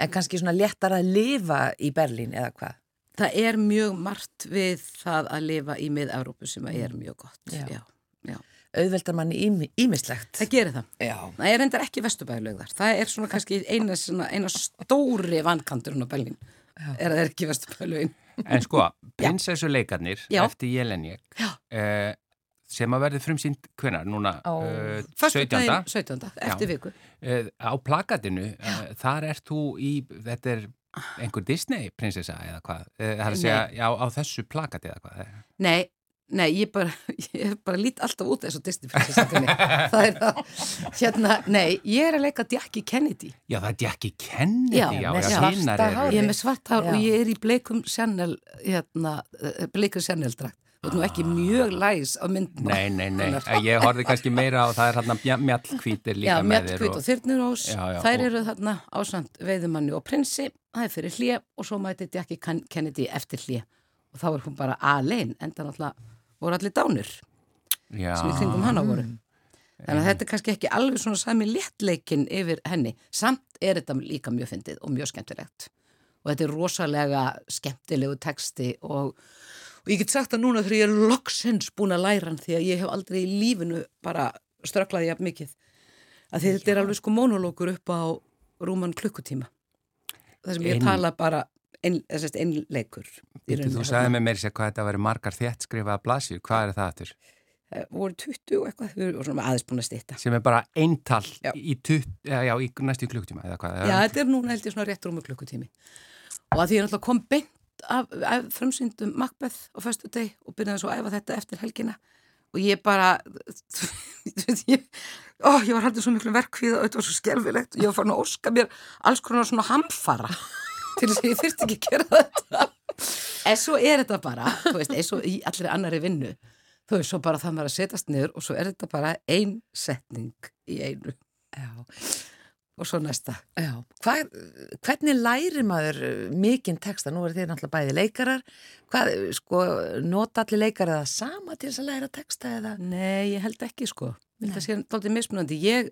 [SPEAKER 2] En kannski svona léttar að lifa í Berlín eða hvað?
[SPEAKER 3] Það er mjög margt við það að lifa í mið-Európu sem er mjög gott.
[SPEAKER 2] Já.
[SPEAKER 3] Já.
[SPEAKER 2] Auðveldar manni ímislegt.
[SPEAKER 3] Það gerir það.
[SPEAKER 2] Já.
[SPEAKER 3] Það er reyndar ekki vesturbæðilögðar. Það er svona kannski eina, svona, eina stóri vankanturinn á Berlín. Er að það er ekki vesturbæðilögin.
[SPEAKER 1] En sko, [LAUGHS] prinsessuleikarnir
[SPEAKER 3] Já.
[SPEAKER 1] eftir Jelenjek uh, sem að verði frumsýnd hvenar, núna
[SPEAKER 2] Á
[SPEAKER 1] uh, 17.
[SPEAKER 3] Föstudaginn 17. eftir
[SPEAKER 1] Já.
[SPEAKER 3] viku.
[SPEAKER 1] Uh, á plakatinu, uh, þar ert þú í, þetta er einhver Disney prinsessa eða hvað, það er að segja já, á þessu plakati eða hvað
[SPEAKER 3] Nei, nei, ég bara, [LAUGHS] ég bara lít alltaf út eins og Disney prinsessinni. það er það. Hérna, nei, ég er að leika Jackie Kennedy.
[SPEAKER 1] Já, það er Jackie Kennedy,
[SPEAKER 3] Já,
[SPEAKER 1] já,
[SPEAKER 2] með
[SPEAKER 1] já,
[SPEAKER 2] svarta hárið.
[SPEAKER 3] Ég er með svart hár
[SPEAKER 2] Já.
[SPEAKER 3] og ég er í bleikum Chanel, hérna, eh, bleikum Chanel drakt. Þú ert nú ekki mjög læs á myndum.
[SPEAKER 1] Nei, nei, nei, ég horfði kannski meira á það er hérna mjallkvítir líka
[SPEAKER 3] Já,
[SPEAKER 1] með þér
[SPEAKER 3] mjallkvít og þyrnirós,
[SPEAKER 1] Já, já,
[SPEAKER 3] þær
[SPEAKER 1] og-
[SPEAKER 3] eru þarna ásand veiðumanni og prinsi, það er fyrir hlje og svo mæti Jackie Ken- Kennedy eftir hlje og þá er hún bara alein, enda náttúrulega voru allir dánir
[SPEAKER 1] já,
[SPEAKER 3] sem í kringum hana voru. Þannig að þetta er kannski ekki alveg svona sami léttleikin yfir henni, samt er þetta líka mjög fyndið og mjög skemmtilegt. Og þetta er rosalega skemmtilegu texti og, og ég get sagt það núna þegar ég er loksins búin að læra hann því að ég hef aldrei í lífinu bara ströklaði jafn mikið. Að því þetta er alveg sko monolókur upp á rúman klukkutíma. Það sem ég
[SPEAKER 1] Ein-
[SPEAKER 3] tala bara einleikur
[SPEAKER 1] þú sagði með mér sér hvað þetta væri margar þétt skrifaða blasjur, hvað er það aftur?
[SPEAKER 3] Eh, voru 20 og eitthvað, við vorum svona aðeins búin að stýtta
[SPEAKER 1] Sem er bara eintal í, já, í næstu klukktíma eða hvað?
[SPEAKER 3] Já, þetta er núna held ég svona rétt rúmu klukkutími. Og að því ég náttúrulega kom beint af, af frumsyndum Macbeth á föstu deg og byrjaði svo að æfa þetta eftir helgina. Og ég bara [LAUGHS] ég, ó, ég var haldið svo miklu verkvíða og þetta var svo skelfilegt og ég var farin að óska mér alls konar svona hamfara til þess að ég þyrfti ekki að gera þetta en svo er þetta bara veist, eins og í allri annari vinnu þú veist, svo bara það maður að setjast niður og svo er þetta bara ein setning í einu
[SPEAKER 2] Já.
[SPEAKER 3] og svo næsta
[SPEAKER 2] Já. Hvað, hvernig lærir maður uh, mikinn texta? Nú er þeir náttúrulega bæði leikarar. Hvað, uh, sko, nota allir leikarar það sama til þess að læra texta eða?
[SPEAKER 3] Nei, ég held ekki sko. Það sé dálítið mismunandi. Ég,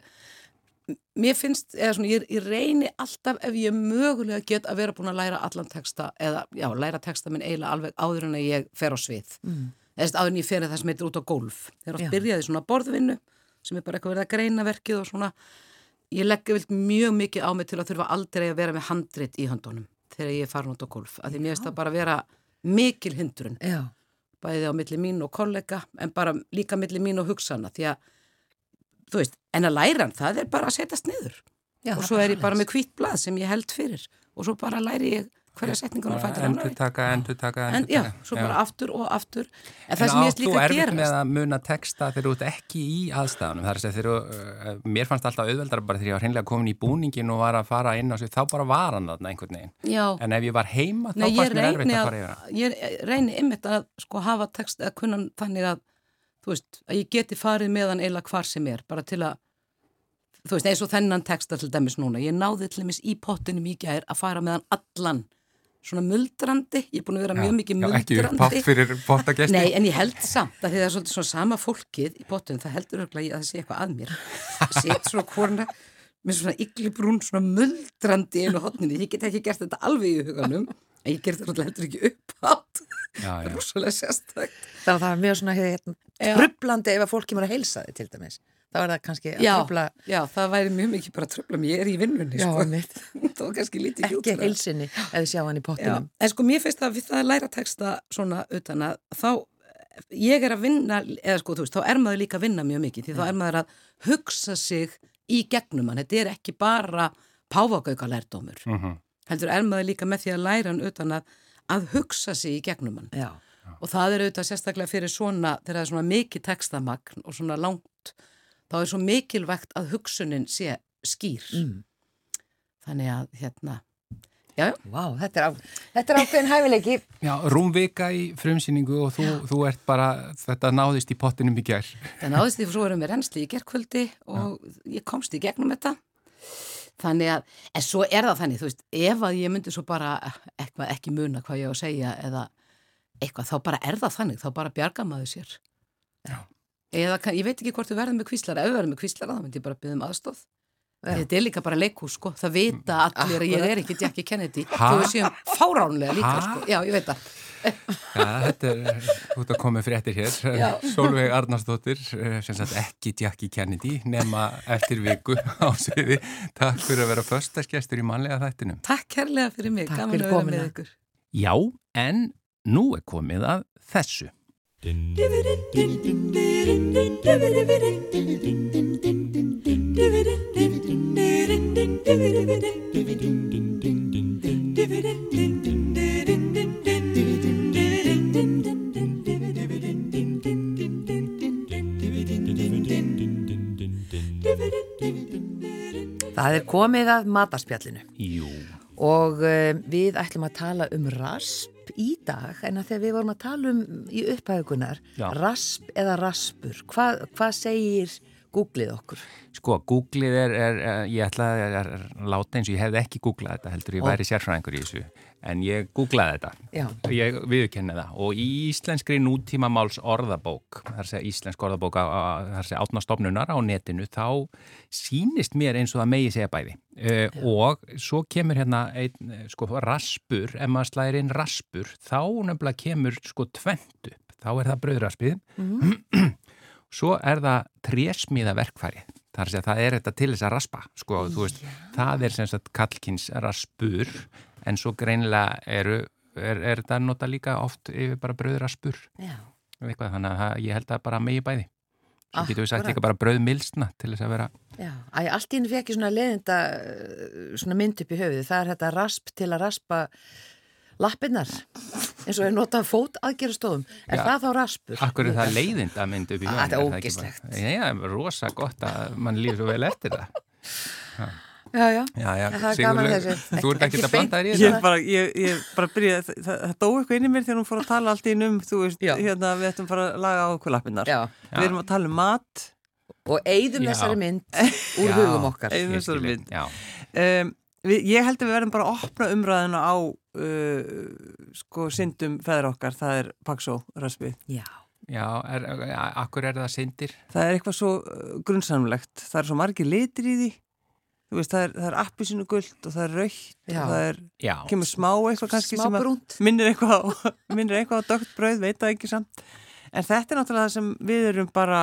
[SPEAKER 3] mér finnst, eða svona, ég, ég reyni alltaf ef ég mögulega get að vera búin að læra allan texta, eða já, læra texta minn eiginlega alveg áður en að ég fer á svið. Mm. Eða áður en ég fer að það sem heitir út á gólf. Þegar oft byrjaði svona borðvinnu, sem er bara eitthvað verið að greina verkið og svona. Ég legg vilt mjög mikið á mig til að þurfa aldrei að vera með handrit í höndunum þegar ég er farin út á gólf. Af því mér finnst það bara að vera mikil hindrun
[SPEAKER 2] Já.
[SPEAKER 3] bæði á milli mín og kollega en bara líka milli mín og hugsana því að, þú veist, en að læra hann það er bara að setjast niður.
[SPEAKER 2] Já,
[SPEAKER 3] og svo er ég bara með hvít blað sem ég held fyrir. Og svo bara læri ég hverja setningun að fæta
[SPEAKER 1] Endur taka, endur taka,
[SPEAKER 3] en
[SPEAKER 1] endur
[SPEAKER 3] já,
[SPEAKER 1] taka
[SPEAKER 3] svo bara aftur og aftur. En
[SPEAKER 1] En
[SPEAKER 3] það sem ég veist líka að
[SPEAKER 1] erfitt
[SPEAKER 3] gera
[SPEAKER 1] með að muna texta þegar þú ert ekki í aðstæðanum það er að segja þegar þú, uh, mér fannst alltaf auðveldar bara þegar ég var hreinlega komin í búningin og var að fara inn á sig, þá bara var hann þarna einhvern veginn.
[SPEAKER 3] Já,
[SPEAKER 1] en ef ég var heima þá
[SPEAKER 3] Nei, ég
[SPEAKER 1] fannst mér erfitt að, fara yfir hann.
[SPEAKER 3] ég reyni ymmit að sko hafa text að kunna þannig að þú veist, að ég geti farið með hann eila hvar sem er, bara til að þú veist, eins og þennan texta til dæmis núna ég náði til dæmis í pottinum í gær að fara með hann allan svona muldrandi, ég er búin að vera mjög mikið
[SPEAKER 1] Já, ekki upp
[SPEAKER 3] muldrandi
[SPEAKER 1] pott fyrir pottagesti
[SPEAKER 3] Nei, en ég held samt að því það er svolítið svona sama fólkið í pottunum, það heldur örgulega að það sé eitthvað að mér. Sett svona korna með svona ygglibrún, svona muldrandi einu hotninu. Ég get ekki gert þetta alveg í huganum, en ég ger þetta náttúrulega heldur ekki upphátt.
[SPEAKER 1] Já, já.
[SPEAKER 3] Rósalega sérstækt.
[SPEAKER 2] Þannig að það er mjög svona hérna, trublandi ef að fólk kemur að heilsa þig til dæmis. Þá er það kannski að
[SPEAKER 3] Já,
[SPEAKER 2] trubla
[SPEAKER 3] já, það væri mjög mikið bara að tröfla mér. Ég er í vinnunni,
[SPEAKER 2] Já,
[SPEAKER 3] sko. [LAUGHS] það var kannski lítið
[SPEAKER 2] ekki
[SPEAKER 3] hjútlega.
[SPEAKER 2] heilsinni ef þið sjá hann í
[SPEAKER 3] Já,
[SPEAKER 2] pottinum.
[SPEAKER 3] en sko mér finnst það við það að læra texta svona utan að þá ég er að vinna, eða sko þú veist, þá er maður líka að vinna mjög mikið því þá er maður að hugsa sig í gegnum hann, þetta er ekki bara páfagauka lærdómur,
[SPEAKER 1] Mhm.
[SPEAKER 3] heldur er maður líka með því að læra hann utan að, að hugsa sig í gegnum hann
[SPEAKER 2] Já.
[SPEAKER 3] og það er auðvitað sérstaklega fyrir svona, þegar það er svona mikið textamagn og svona langt þá er svo mikilvægt að hugsunin sé skýr.
[SPEAKER 2] Mm.
[SPEAKER 3] Þannig að, hérna, já, já,
[SPEAKER 2] Vá, þetta er, á, þetta er ákveðin hæfileiki.
[SPEAKER 1] Já, rúmvika í frumsýningu og þú, þú ert bara, þetta náðist í pottinum í gær.
[SPEAKER 3] það náðist að svo erum við reynsli í gerkvöldi og ég komst í gegnum þetta. Þannig að, en svo er það þannig, þú veist, ef að ég myndi svo bara eitthvað ekki muna hvað ég á að segja eða eitthvað, þá bara er það þannig, þá bara bjarga maður sér.
[SPEAKER 1] Já.
[SPEAKER 3] Eða, kann- ég veit ekki hvort við verðum með kvíslara, ef við verðum með kvíslara, þá myndi ég bara byggja um aðstóð. Þetta er líka bara leikhús, sko, það vita allir að ég er ekki Jackie Kennedy, þú séum fáránlega líka, sko, já, ég veit það.
[SPEAKER 1] Já, þetta er, ert að koma fréttir hér.
[SPEAKER 3] Já.
[SPEAKER 1] Solveig Arnarsdóttir, eh, sem sagt ekki Jackie Kennedy, nema eftir viku á sviði. Takk fyrir að vera föstaskestur í mannlega þættinum.
[SPEAKER 3] Takk kærlega fyrir mig,
[SPEAKER 2] Takk
[SPEAKER 3] gaman
[SPEAKER 2] fyrir
[SPEAKER 3] að vera
[SPEAKER 2] komuna.
[SPEAKER 3] með ykkur.
[SPEAKER 1] Já, en nú er komið að þessu.
[SPEAKER 2] Það er komið að matarspjallinu
[SPEAKER 1] Jú.
[SPEAKER 2] og uh, við ætlum að tala um rasp í dag en að þegar við vorum að tala um í upphægunar, rasp eða raspur, hvað hva segir Googlið okkur?
[SPEAKER 1] Sko, Googlið er, er, er ég ætla að láta eins og ég hefði ekki googlað þetta heldur, ég væri sérfræðingur í þessu en ég googlaði þetta.
[SPEAKER 2] Já.
[SPEAKER 1] ég viðurkenni það. Og í íslenskri nútíma máls orðabók þar segja íslensk orðabók þar segja átnastofnunar á netinu þá sýnist mér eins og það megi segja bæði. Uh, og svo kemur hérna einn, eh, sko, raspur ef maður slæðir inn raspur þá nefnilega kemur sko tvent upp. Þá er það brauðraspið. [CLEARS THROAT] Svo er það trésmíða verkfæri þar að segja það er þetta til þess að raspa sko, veist, það er sem sagt kallkins raspur en svo greinilega eru er, er þetta nota líka oft yfir bara brauðraspur
[SPEAKER 2] Já.
[SPEAKER 1] eitthvað, þannig að það- ég held að bara megi bæði svo getur við sagt líka bara brauðmilsna til þess að vera
[SPEAKER 2] Já, Æ, allt í henni fekk ég svona leðinda svona mynd upp í höfuði, það er þetta rasp til að raspa lappinnar eins og er notað fót aðgerastofum er
[SPEAKER 1] Já.
[SPEAKER 2] það þá raspur?
[SPEAKER 1] Akkur er það leiðind að mynd upp í
[SPEAKER 2] Ah,
[SPEAKER 1] höfum
[SPEAKER 2] þetta er ógeðslegt.
[SPEAKER 1] Já, já, rosa gott að mann líður svo vel eftir það [LAUGHS]
[SPEAKER 2] Já, já,
[SPEAKER 1] Já, já,
[SPEAKER 2] það er gaman þessu.
[SPEAKER 1] þú ert
[SPEAKER 2] Ekki
[SPEAKER 1] ekki að blanda þér í
[SPEAKER 5] Ég
[SPEAKER 1] þetta
[SPEAKER 5] bara, ég, ég bara byrja, það, það, dó eitthvað inn í mér þegar hún fór að tala allt í um, þú veist,
[SPEAKER 2] Já.
[SPEAKER 5] hérna við ættum bara að laga á okkur lappinnar.
[SPEAKER 2] já.
[SPEAKER 5] Við erum að tala um mat,
[SPEAKER 2] Og eigðum þessari mynd [LAUGHS] úr
[SPEAKER 1] Já.
[SPEAKER 2] hugum okkar.
[SPEAKER 1] Ég
[SPEAKER 5] þessari mynd.
[SPEAKER 1] Já,
[SPEAKER 5] um, við, ég held að við verðum bara að opna umræðina á uh, sko syndum feður okkar, það er Paxó raspið.
[SPEAKER 2] Já,
[SPEAKER 1] já, er, ja, akkur er það syndir
[SPEAKER 5] Það er eitthvað svo uh, grunnsamlegt, það er svo margir litir í því, þú veist, það er, það er appisínu guld og það er raukt og það er,
[SPEAKER 1] Já,
[SPEAKER 5] kemur smá eitthvað kannski
[SPEAKER 2] smá
[SPEAKER 5] sem minnir eitthvað á, [LAUGHS] minnir eitthvað á dögt brauð, veit það ekki samt. En þetta er náttúrulega það sem við erum bara,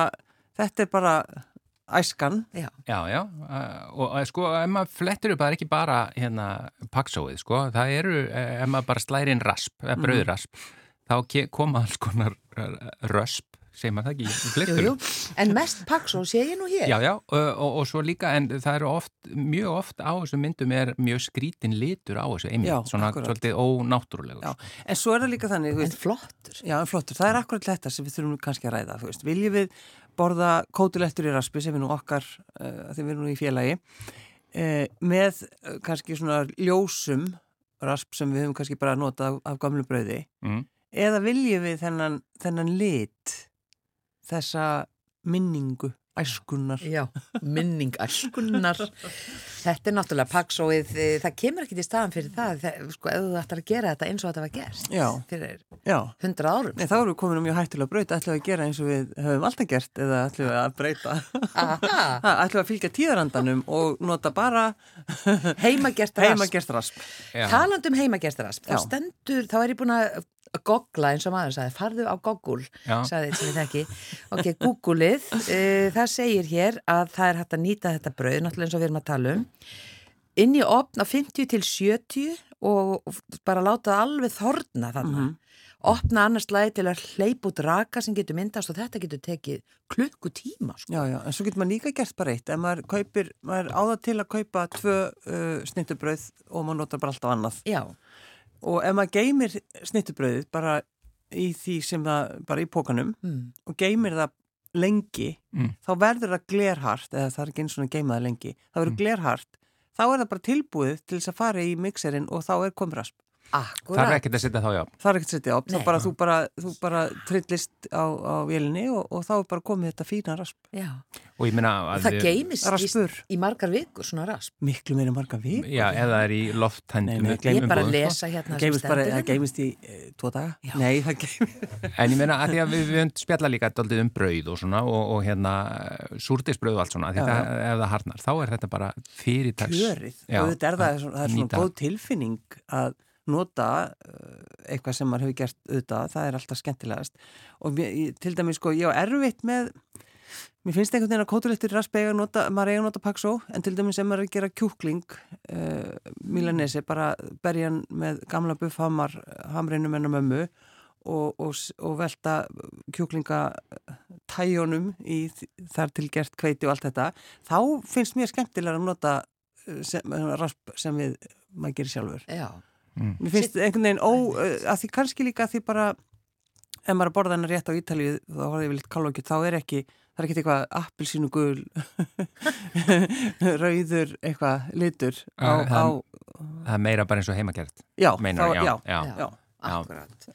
[SPEAKER 5] þetta er bara æskan.
[SPEAKER 2] Já,
[SPEAKER 1] Já, já, uh, og sko, ef maður flettur upp, það er ekki bara hérna paksóið, sko, það eru, uh, ef maður bara slæri inn rasp, eða brauðrasp, þá ke- koma alls konar uh, rösp, segir maður það ekki, í
[SPEAKER 2] jú. En mest paksó sé ég nú hér.
[SPEAKER 1] Já, já, og, og, og svo líka, en það eru oft, mjög oft á þessum myndum er mjög skrítin litur á þessu einmitt,
[SPEAKER 5] Já,
[SPEAKER 1] svona
[SPEAKER 5] akkurat.
[SPEAKER 1] svolítið ónáttúrulegur.
[SPEAKER 5] Já, en svo er það líka þannig, þú
[SPEAKER 2] En
[SPEAKER 5] veist,
[SPEAKER 2] flottur.
[SPEAKER 5] já, en flottur, það er akkurat þetta sem við þurfum kannski að ræða, þú veist, viljum við borða kótilettur í raspi sem er nú okkar, uh, þegar við erum nú í félagi, uh, með uh, kannski svona ljósum rasp sem við höfum kannski bara notað af, af gamlu brauði,
[SPEAKER 1] Mm.
[SPEAKER 5] eða viljum við þennan, þennan lit, þessa minningu, æskunnar.
[SPEAKER 2] Já, minning æskunnar. Þetta er náttúrulega paksóið, eh, það kemur ekki til staðan fyrir það, sko, ef þú ættir að gera þetta eins og þetta var gert
[SPEAKER 5] Já.
[SPEAKER 2] fyrir hundra árum.
[SPEAKER 5] Nei, þá erum við komin um mjög hættulega braut, ætlum við að gera eins og við höfum alltaf gert eða ætlum við að breyta,
[SPEAKER 2] Aha, [LAUGHS]
[SPEAKER 5] Ha, ætlum við að fylgja tíðarandanum og nota bara
[SPEAKER 2] heimagert [LAUGHS] rasp.
[SPEAKER 5] heimagert rasp.
[SPEAKER 1] Já.
[SPEAKER 2] Talandi um heimagert rasp, þá þá er ég búin að googla eins og maður sagði, farðu á Google, sagði þetta sem ég þekki. Ok, Googleið, uh, það segir hér að það er hægt að nýta þetta brauð, náttúrulega eins og við erum að tala um, inn í opn á 50 til 70 og bara láta það alveg þorna þarna. Opna annars lagi til að hleypa út raka sem getur myndast og þetta getur tekið klukkutíma. Sko.
[SPEAKER 5] Já, já, en svo getur maður líka gert bara eitt, ef maður kaupir, maður á það til að kaupa tvö uh, snittubrauð og maður notar bara alltaf annað.
[SPEAKER 2] Já,
[SPEAKER 5] Og ef maður geymir snittubrauðið bara í því sem það, bara í pókanum
[SPEAKER 2] mm.
[SPEAKER 5] og geymir það lengi
[SPEAKER 1] Mm.
[SPEAKER 5] þá verður það glerhart eða það er ekki eins og geimaði lengi það verður
[SPEAKER 1] Mm.
[SPEAKER 5] glerhart þá er það bara tilbúið til þess að fara í mixerinn og þá er komið rasp
[SPEAKER 1] Það er
[SPEAKER 2] Akkurat.
[SPEAKER 1] ekkert að setja þá já.
[SPEAKER 5] það er ekkert setið á,
[SPEAKER 2] Nei.
[SPEAKER 5] þá bara þú bara, þú bara trillist á, á vélinni og, og þá er bara komið þetta fína rasp
[SPEAKER 2] Já.
[SPEAKER 1] Og ég minna að
[SPEAKER 2] það geymist
[SPEAKER 5] Raspur.
[SPEAKER 2] í, í margar vikur, svona rasp.
[SPEAKER 5] miklu meira marga vik
[SPEAKER 1] Já, það er í
[SPEAKER 5] Nei,
[SPEAKER 1] lofthændum
[SPEAKER 2] Ég bara
[SPEAKER 1] góðum, sko.
[SPEAKER 2] lesa hérna
[SPEAKER 5] það bara, það
[SPEAKER 2] hérna.
[SPEAKER 5] geymist í e, tvo daga
[SPEAKER 2] Já.
[SPEAKER 5] nei, það geymist [LAUGHS]
[SPEAKER 1] En ég meina að því að við, við höfum spjalla líka daldið um brauð og svona og, og hérna súrdisbrauð og allt svona, það, ef það harnar þá er þetta bara fyrirtags
[SPEAKER 5] kjörið
[SPEAKER 1] Já,
[SPEAKER 5] og þetta er það, það er svona góð tilfinning að nota uh, eitthvað sem maður hefur gert auðvitað, það er alltaf skemmtilegast og mér, til dæmis sko, ég á erfitt með mér finnst einhvern veginn að kótulettur rasp eiga að nota, maður eiga að nota paksó en til dæmis ef maður er að gera kjúkling uh, Milanesi, bara berja hann með gamla buffhamar hamrinu menna mömmu og, og, og velta kjúklinga tæjónum í þar til gert kveiti og allt þetta þá finnst mér skemmtilega að nota sem, rasp sem við maður gerir sjálfur
[SPEAKER 2] Já.
[SPEAKER 5] Mér finnst einhvern veginn ó, uh, að því kannski líka að því bara ef maður borða hennar rétt á Ítalíu þá horfði ég vel eitt kálókið, þá er ekki það er ekki eitthvað appilsínu gul [LAUGHS] rauður eitthvað litur á,
[SPEAKER 1] Uh,
[SPEAKER 5] á
[SPEAKER 1] Það er meira bara eins og heimagert
[SPEAKER 5] já,
[SPEAKER 1] meinar,
[SPEAKER 5] þá,
[SPEAKER 1] já,
[SPEAKER 5] já,
[SPEAKER 1] já.
[SPEAKER 5] já.
[SPEAKER 2] Akkurat.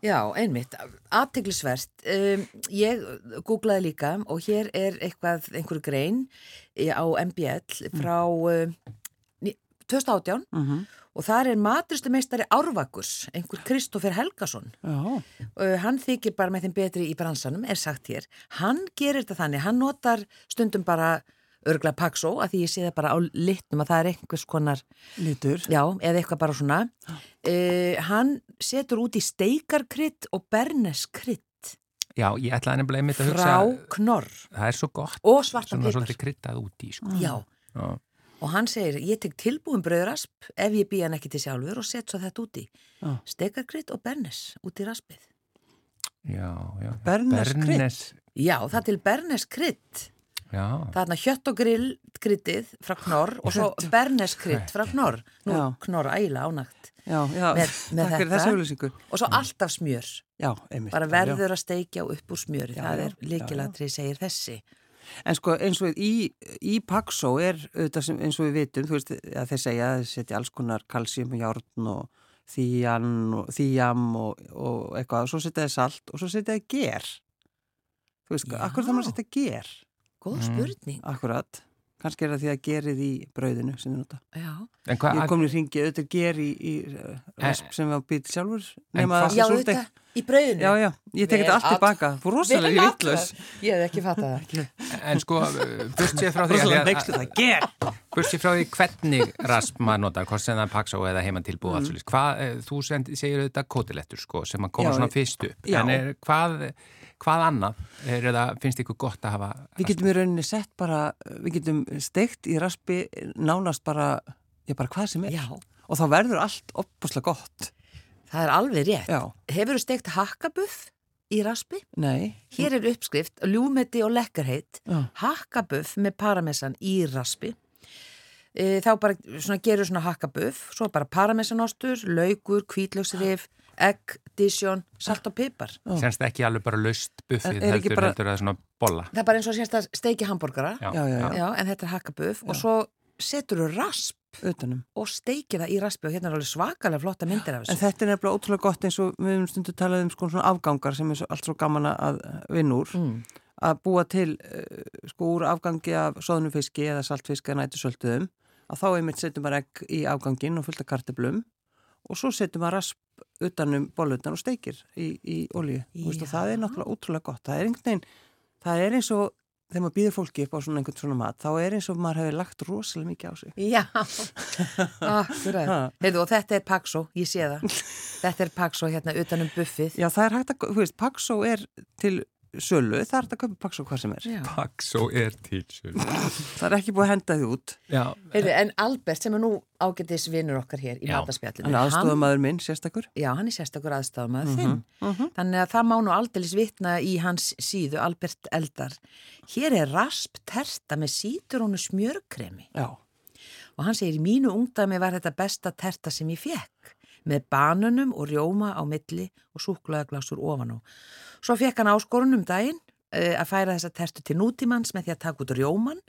[SPEAKER 2] Já, einmitt. Aðteglisvert. Um, ég googlaði líka og hér er eitthvað, einhver grein eh, á MBL frá um, ní- 2018
[SPEAKER 5] Mhm.
[SPEAKER 2] Og þar er maturistumeistari Árvakurs, einhver Kristoffer Helgason.
[SPEAKER 5] já.
[SPEAKER 2] Uh, hann þykir bara með þeim betri í bransanum, er sagt hér. Hann gerir þetta þannig, hann notar stundum bara örgla paksó, að því ég sé það bara á litnum að það er einhvers konar
[SPEAKER 5] litur
[SPEAKER 2] Já, eða eitthvað bara svona. Uh, hann setur út í steikarkrydd og berneskrydd
[SPEAKER 1] Já, ég ætlaði nefnilega einmitt að hugsa
[SPEAKER 2] frá knorr
[SPEAKER 1] það er svo gott,
[SPEAKER 2] og svartan
[SPEAKER 1] svona
[SPEAKER 2] pipar.
[SPEAKER 1] svolítið kryttað út í sko.
[SPEAKER 2] Já,
[SPEAKER 1] Já.
[SPEAKER 2] Og hann segir, ég tek tilbúin brauðrasp ef ég býja hann ekki til sjálfur og set svo þetta út í.
[SPEAKER 5] Já.
[SPEAKER 2] Steikarkrydd og bernes út í raspið.
[SPEAKER 1] Já, já.
[SPEAKER 5] Berneskrydd?
[SPEAKER 1] Bernes,
[SPEAKER 2] Já, það til berneskrydd.
[SPEAKER 1] Já,
[SPEAKER 2] Það er hjött og grill kryddið frá knorr og svo berneskrydd frá knorr. Nú,
[SPEAKER 5] Já.
[SPEAKER 2] knorr ægilega ánægt.
[SPEAKER 5] já, já.
[SPEAKER 2] Með- með
[SPEAKER 5] takk fyrir
[SPEAKER 2] þetta. Og svo alltaf smjör.
[SPEAKER 5] já, einmitt
[SPEAKER 2] Bara verður að steikja upp úr smjöri.
[SPEAKER 5] Já,
[SPEAKER 2] það
[SPEAKER 5] já,
[SPEAKER 2] er
[SPEAKER 5] já,
[SPEAKER 2] líkilatri, segir þessi.
[SPEAKER 5] En sko eins og í, í Paxó er auðvitað sem, eins og við vitum, þú veist að þeir segja að þeir setja alls konar kalsíum og járn og þíjan og og, eitthvað og svo setja þeir salt og svo setja þeir ger. Þú veist, akkur þarf maður að setja ger?
[SPEAKER 2] Góð
[SPEAKER 1] Mm.
[SPEAKER 2] spurning.
[SPEAKER 5] Akkurat. Kannski er það því að gerið í brauðinu sem þið nota.
[SPEAKER 2] Já.
[SPEAKER 1] en
[SPEAKER 5] Ég
[SPEAKER 1] hvað
[SPEAKER 5] kom í ringi, auðvitað er ger í, í uh, rasp sem við á býtt sjálfur.
[SPEAKER 2] Já, þetta, í brauðinu.
[SPEAKER 5] Já, já, ég tek þetta allt tilbaka. Þú rosalega
[SPEAKER 2] athugað. Ég hef ekki fattað það.
[SPEAKER 1] En sko, burt sér frá því að-
[SPEAKER 5] Rosalega neykstu það, ger!
[SPEAKER 1] Burt sér frá því hvernig rasp maður notar, hvort sem það er paksá eða heimann tilbúið
[SPEAKER 5] Mm.
[SPEAKER 1] alls. Hvað, eh, þú segir auðvitað kótilettur sko, sem að koma svona fyrst upp.
[SPEAKER 5] já.
[SPEAKER 1] En er, hvað, hvað annað er það, finnst ykkur gott að hafa
[SPEAKER 5] Við getum í rauninni sett bara, við getum steikt í raspi nánast bara, já bara hvað sem er.
[SPEAKER 2] Já,
[SPEAKER 5] Og þá verður allt opbúslega gott.
[SPEAKER 2] það er alveg rétt.
[SPEAKER 5] Já,
[SPEAKER 2] Hefur þú steikt hakkabuff í raspi?
[SPEAKER 5] nei.
[SPEAKER 2] Hér er uppskrift, ljúmeti og lekkarheit, hakkabuff með paramessan í raspi. E, þá bara svona, gerur svona hakkabuff, svo bara paramessanostur, laukur, kvítlöksrif, egg, disjón, salt og pipar.
[SPEAKER 1] Sennst ekki alveg bara laust buffið
[SPEAKER 5] En
[SPEAKER 1] heldur,
[SPEAKER 5] bara-
[SPEAKER 1] heldur það svona bolla.
[SPEAKER 2] Það er bara eins og sérst að steiki hambúrgara, en þetta er hakkabuff og svo setur þú rasp
[SPEAKER 5] Utanum.
[SPEAKER 2] og steikir það í raspi og hérna er alveg svakalega flotta myndir af
[SPEAKER 5] En
[SPEAKER 2] þessu.
[SPEAKER 5] þetta er nefnilega ótrúlega gott eins og við höfum stundu talað um sko svona afgangar sem er allt svo gaman að vinna úr.
[SPEAKER 2] Mm.
[SPEAKER 5] Að búa til uh, sko úr afgangi af soðnufiski eða saltfiski eða nætusölduðum. Að þá einmitt setjum maður egg í afgangin og fullt af karteblum og svo setjum maður rasp utanum bollutan og steikir í, í Veist, og það er náttúrulega ótrúlega gott. Það er einhvern veginn, það er eins og þegar maður býður fólki upp á svona einhvern svona mat, þá er eins og maður hefur lagt rosalega mikið á sig.
[SPEAKER 2] Já, [LAUGHS] akkurat. Heiðu, og þetta er paksó, ég sé það. [LAUGHS] Þetta er paksó hérna utanum buffið.
[SPEAKER 5] Já, það er hægt að, þú veist, Paxó er til sölu, það er hægt að kaupa Paxó hvað sem er.
[SPEAKER 2] Já.
[SPEAKER 1] Paksó er til sölu.
[SPEAKER 5] Það er ekki búið að henda því út.
[SPEAKER 1] Já,
[SPEAKER 2] Heiðu, en Albert sem er nú ágætis vinnur okkar hér í
[SPEAKER 1] Já.
[SPEAKER 2] mataspjallinu.
[SPEAKER 5] Hann er aðstofamaður minn, sérstakur.
[SPEAKER 2] Já, hann er sérstakur aðstafamaður þinn. Þannig að það má nú aldeilis vitna í hans síðu, Albert Eldar. Hér er rasp terta með síturónu smjörkremi.
[SPEAKER 5] Já.
[SPEAKER 2] Og hann segir, í mínu ungdæmi var þetta besta terta sem ég fekk. Með banunum og rjóma á milli og súklaðaglásur ofan á. Svo fekk hann áskorun um daginn uh, að færa þessa tertu til nútímans með því að taka út rjóman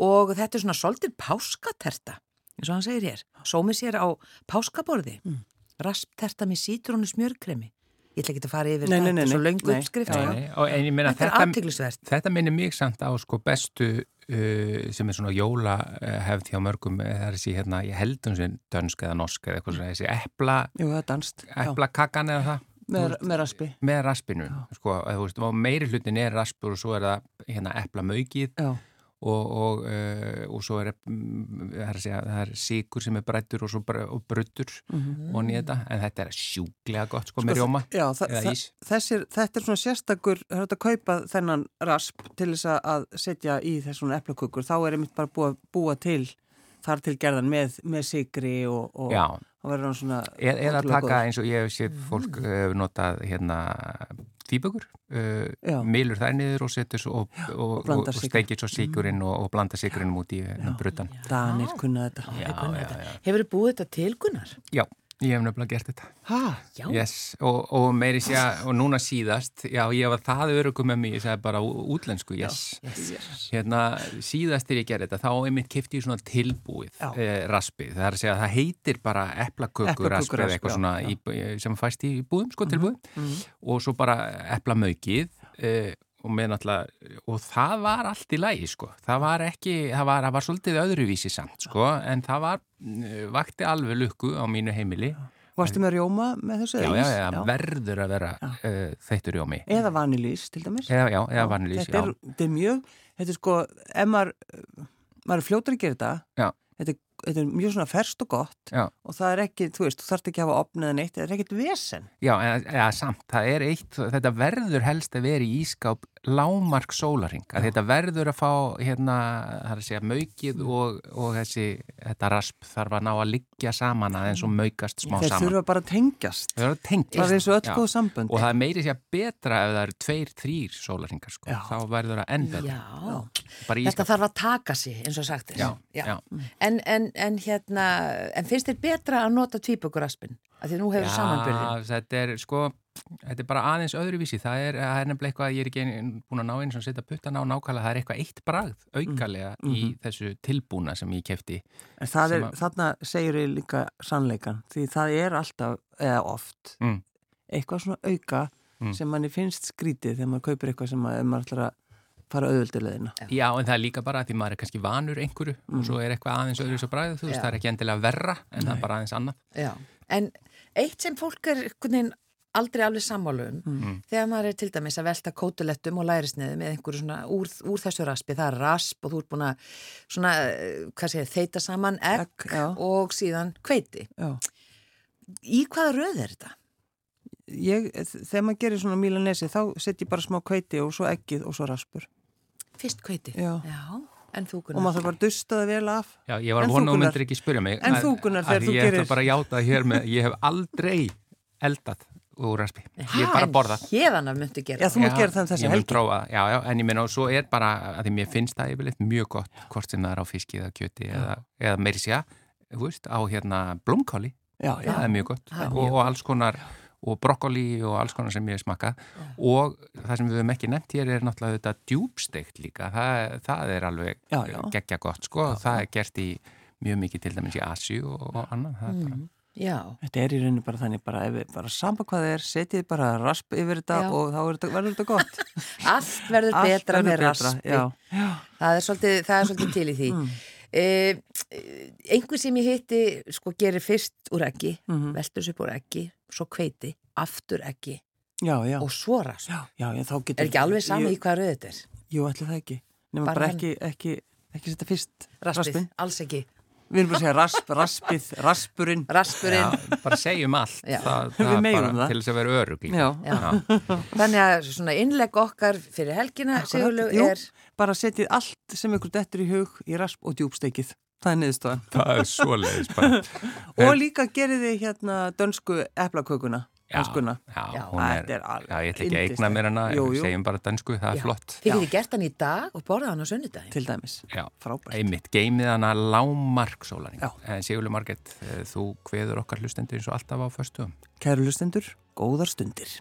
[SPEAKER 2] og þetta er svona svolítið páskaterta, eins og hann segir hér. Sómi sér á páskaborði, mm. raspterta með sítrónu smjörkremi. Ég ætla ekki að fara yfir
[SPEAKER 5] Nei,
[SPEAKER 2] þetta,
[SPEAKER 5] nei, nei,
[SPEAKER 2] svo löngu uppskrift. Sko.
[SPEAKER 1] nei, og en ég meina
[SPEAKER 2] Þetta er
[SPEAKER 1] þetta,
[SPEAKER 2] aðteglisvert.
[SPEAKER 1] þetta minnir mjög samt á sko bestu uh, sem er svona jóla uh, hefð hjá mörgum eh, það er þessi hérna, ég held um sem dönsk eða norsk eða eitthvað svona, þessi epla
[SPEAKER 5] Jú, það er danst. Já.
[SPEAKER 1] eplakakkan eða það
[SPEAKER 5] Með, með raspi.
[SPEAKER 1] með raspinu, sko, eða, þú veist, og meiri hlutin er raspur og svo er það hérna eplamaukið
[SPEAKER 5] Já.
[SPEAKER 1] og, og, uh, og svo er, mm, það er, að segja, það er síkur sem er brættur og, og bruttur og nýja þetta, en þetta er sjúklega gott sko, með rjóma
[SPEAKER 5] Já, þessir, þetta er svona sérstakur, það er að kaupa þennan rasp til þess að- setja í þessum eplakökur, þá er einmitt bara búa, búa til þar til gerðan með, með og, og
[SPEAKER 1] Já,
[SPEAKER 5] þá verður hann svona
[SPEAKER 1] eða
[SPEAKER 5] ótrúlega
[SPEAKER 1] taka eins og ég hef séð fólk uh, hefur notað hérna tvíbökur,
[SPEAKER 5] Já.
[SPEAKER 1] uh, milur þær niður og setur svo og, og, og, og steikir svo síkurinn og, og blandar síkurinn út í hérna, brutan.
[SPEAKER 5] Danir kunna þetta.
[SPEAKER 1] Já, já, já.
[SPEAKER 2] Hefur þið búið þetta til Gunnar?
[SPEAKER 1] Já, ég hef nefnilega gert þetta.
[SPEAKER 5] Hæ?
[SPEAKER 2] Já.
[SPEAKER 1] Yes, og, og meiri sé að, og núna síðast, já, ég var það örugum með mig, ég sagði bara útlensku, yes. Hérna, síðast þegar ég gerði þetta, þá einmitt kefti ég svona tilbúið
[SPEAKER 5] Já.
[SPEAKER 1] eh, raspið. Það er að segja að það heitir bara eplakökur raspið eða eitthvað
[SPEAKER 5] já,
[SPEAKER 1] svona
[SPEAKER 5] já.
[SPEAKER 1] í, sem fæst í búðum, sko, tilbúið. Og svo bara eplamaukið eh, og með náttúrulega, og það var allt í lægi, sko. Það var ekki, það var, það var svolítið öðruvísi samt, sko, en það var, eh, vakti alveg lukku á mínu heimili.
[SPEAKER 5] Varstu með rjóma með þessu?
[SPEAKER 1] Já,
[SPEAKER 5] eða
[SPEAKER 1] já,
[SPEAKER 5] ís?
[SPEAKER 1] já, verður að vera uh, þeittur rjómi.
[SPEAKER 5] Eða vanilís, til dæmis.
[SPEAKER 1] Eða, já, eða vanilís,
[SPEAKER 5] þetta
[SPEAKER 1] já.
[SPEAKER 5] er, þetta er mjög, þetta er sko, ef maður, maður er fljótur að gera þetta,
[SPEAKER 1] Já.
[SPEAKER 5] þetta er, þetta er mjög svona ferst og gott
[SPEAKER 1] Já.
[SPEAKER 5] og það er ekki, þú veist, þú þarft ekki að hafa opnið en eitt, það er ekkert vesen.
[SPEAKER 1] Já, en, eða, samt, það er eitt, þetta verður helst að vera í ískáp lámark sólaring, að þetta verður að fá, hérna, það er að segja, maukið og, og þessi, þetta rasp þarf að ná að liggja saman aðeins og maukast smá
[SPEAKER 5] Þeir
[SPEAKER 1] saman.
[SPEAKER 5] þurfa bara að tengjast.
[SPEAKER 1] Það
[SPEAKER 5] er og öll góð sambönd.
[SPEAKER 1] Og það er meiri sér betra ef það eru tveir, þrýr sólaringar, sko.
[SPEAKER 5] Já.
[SPEAKER 1] Þá verður það enn betra.
[SPEAKER 2] Þetta þarf að taka sig, eins og sagt. En, en, en hérna, en finnst þér betra að nota tvíbökuraspin? Af því nú hefur samanbyrðin.
[SPEAKER 1] Já, þetta er sko, þetta er bara aðeins öðruvísi, það er, það er nefnilega eitthvað að ég er ekki ein- búin að ná eins og setja puttan á nákvæmlega, það er eitthvað eitt bragð aukalega í þessu tilbúna sem ég kefti.
[SPEAKER 5] En það er,
[SPEAKER 1] sem að-
[SPEAKER 5] þarna segir ég líka sannleikan, því það er alltaf, eða oft,
[SPEAKER 1] Mm.
[SPEAKER 5] eitthvað svona auka
[SPEAKER 1] Mm.
[SPEAKER 5] sem manni finnst skrítið þegar maður kaupir eitthvað sem að, maður ætlar að fara auðvöldilegina.
[SPEAKER 1] Já, en það er líka bara að því maður er kannski vanur einhverju og svo er eitthvað aðeins öðruvísi bragð, þú veist, það er ekki endilega verra en það er bara aðeins annað.
[SPEAKER 2] Já. En eitt sem fólk er aldrei alveg sammálu um,
[SPEAKER 1] Mm.
[SPEAKER 2] þegar maður er til dæmis að velta kótulettum og lærisniðum með einhverju svona úr, úr þessu raspi, það er rasp og þú ert búin að svona, eh, hvað segir, þeita saman egg
[SPEAKER 5] Egg, já.
[SPEAKER 2] og síðan kveiti.
[SPEAKER 5] Já.
[SPEAKER 2] Í hvaða röð er þetta?
[SPEAKER 5] Ég, þegar maður gerir svona mílanesi, þá set ég bara smá kveiti og svo eggið og svo raspur.
[SPEAKER 2] Fyrst kveiti?
[SPEAKER 5] Já.
[SPEAKER 2] En þú
[SPEAKER 5] Og
[SPEAKER 2] kunnar?
[SPEAKER 5] maður þarf bara að dusta það vel af.
[SPEAKER 1] Já, ég var
[SPEAKER 5] En
[SPEAKER 1] að
[SPEAKER 5] þú,
[SPEAKER 1] vona og myndir ekki spyrja mig.
[SPEAKER 5] En
[SPEAKER 1] að-
[SPEAKER 5] þú, Gunnar,
[SPEAKER 1] að
[SPEAKER 5] þegar þú
[SPEAKER 1] Ég
[SPEAKER 5] gerir-
[SPEAKER 1] ætla bara að játa hér með, ég hef aldrei eldað úr raspi. Ég er bara að borða.
[SPEAKER 2] Hérðan af myndi gera
[SPEAKER 5] Já, þú
[SPEAKER 1] Já,
[SPEAKER 5] gera það um þessi
[SPEAKER 1] ég mun
[SPEAKER 5] helgi.
[SPEAKER 1] prófa, já, já, en ég minna og svo er bara að því mér finnst það yfirleitt mjög gott hvort sem það er á fiski eða kjöti eða, eða meiri sé þú veist, á hérna blómkáli
[SPEAKER 5] Já, já.
[SPEAKER 1] það er mjög gott
[SPEAKER 2] Það
[SPEAKER 1] og, og alls konar og brokkoli og alls konar sem ég smakka og það sem við höfum ekki nefnt hér er náttúrulega þetta djúbsteikt líka það, það er alveg
[SPEAKER 5] Já, já.
[SPEAKER 1] geggja gott sko, það er gert í mjög mikið til dæmis í Asju og, og annað það er bara
[SPEAKER 2] Já,
[SPEAKER 5] Þetta er í rauninu bara þannig, bara, ef, við- bara samba hvað það er, setjið bara rasp yfir þetta
[SPEAKER 2] Já.
[SPEAKER 5] og þá er þetta, verður þetta gott. [LAUGHS]
[SPEAKER 2] allt verður
[SPEAKER 5] Allt
[SPEAKER 2] betra
[SPEAKER 5] verður
[SPEAKER 2] með raspi.
[SPEAKER 5] Já, já.
[SPEAKER 2] Það er svolítið, það er svolítið til í því.
[SPEAKER 5] Mm.
[SPEAKER 2] Eh, einhver sem ég hitti sko gerir fyrst úr eggi,
[SPEAKER 5] Mhm.
[SPEAKER 2] veltur sér upp úr eggi, svo kveiti, aftur eggi
[SPEAKER 5] Já, já.
[SPEAKER 2] og svo
[SPEAKER 5] getur...
[SPEAKER 2] Er ekki alveg sama
[SPEAKER 5] ég,
[SPEAKER 2] í hvað rauð þetta er?
[SPEAKER 5] Jú, ætli það ekki. Nefnum
[SPEAKER 2] Bara
[SPEAKER 5] bara,
[SPEAKER 2] hann-
[SPEAKER 5] ekki, ekki, ekki setja fyrst
[SPEAKER 2] Raspið,
[SPEAKER 5] raspin.
[SPEAKER 2] alls ekki.
[SPEAKER 5] Við erum bara að segja rasp, raspið, raspurinn.
[SPEAKER 2] Raspurinn.
[SPEAKER 1] Já, bara segjum allt það,
[SPEAKER 5] Við
[SPEAKER 1] það er
[SPEAKER 5] megum
[SPEAKER 1] bara
[SPEAKER 5] það.
[SPEAKER 1] til þess að vera örug líka.
[SPEAKER 5] Já.
[SPEAKER 2] Já. Þannig að svona innlegg okkar fyrir helgina,
[SPEAKER 5] Akkurat,
[SPEAKER 2] Sigurlaug,
[SPEAKER 5] jú.
[SPEAKER 2] er
[SPEAKER 5] Bara setjið allt sem ykkur dettur í hug í rasp og djúbstekið. Það er niðurstofan.
[SPEAKER 1] það er svoleiðis bara [LAUGHS]
[SPEAKER 5] Og líka gerið þið hérna dönsku eplakökuna.
[SPEAKER 1] Já,
[SPEAKER 5] Danskuna.
[SPEAKER 1] já,
[SPEAKER 2] Já.
[SPEAKER 1] hún er,
[SPEAKER 5] er
[SPEAKER 1] já, ég ætla ekki að eigna mér hana,
[SPEAKER 5] Jú, jú.
[SPEAKER 1] segjum bara dansku, það er flott.
[SPEAKER 2] Þið getið gert hann í dag og borðað hann á sunnudaginn.
[SPEAKER 5] Til dæmis.
[SPEAKER 1] Já,
[SPEAKER 5] Frábært.
[SPEAKER 1] einmitt, geimið hana lámark sólaring.
[SPEAKER 5] Já.
[SPEAKER 1] En Sigurlu Marget, þú kveður okkar hlustendur eins og alltaf á föstum.
[SPEAKER 5] Kæru lustendur, góðar stundir.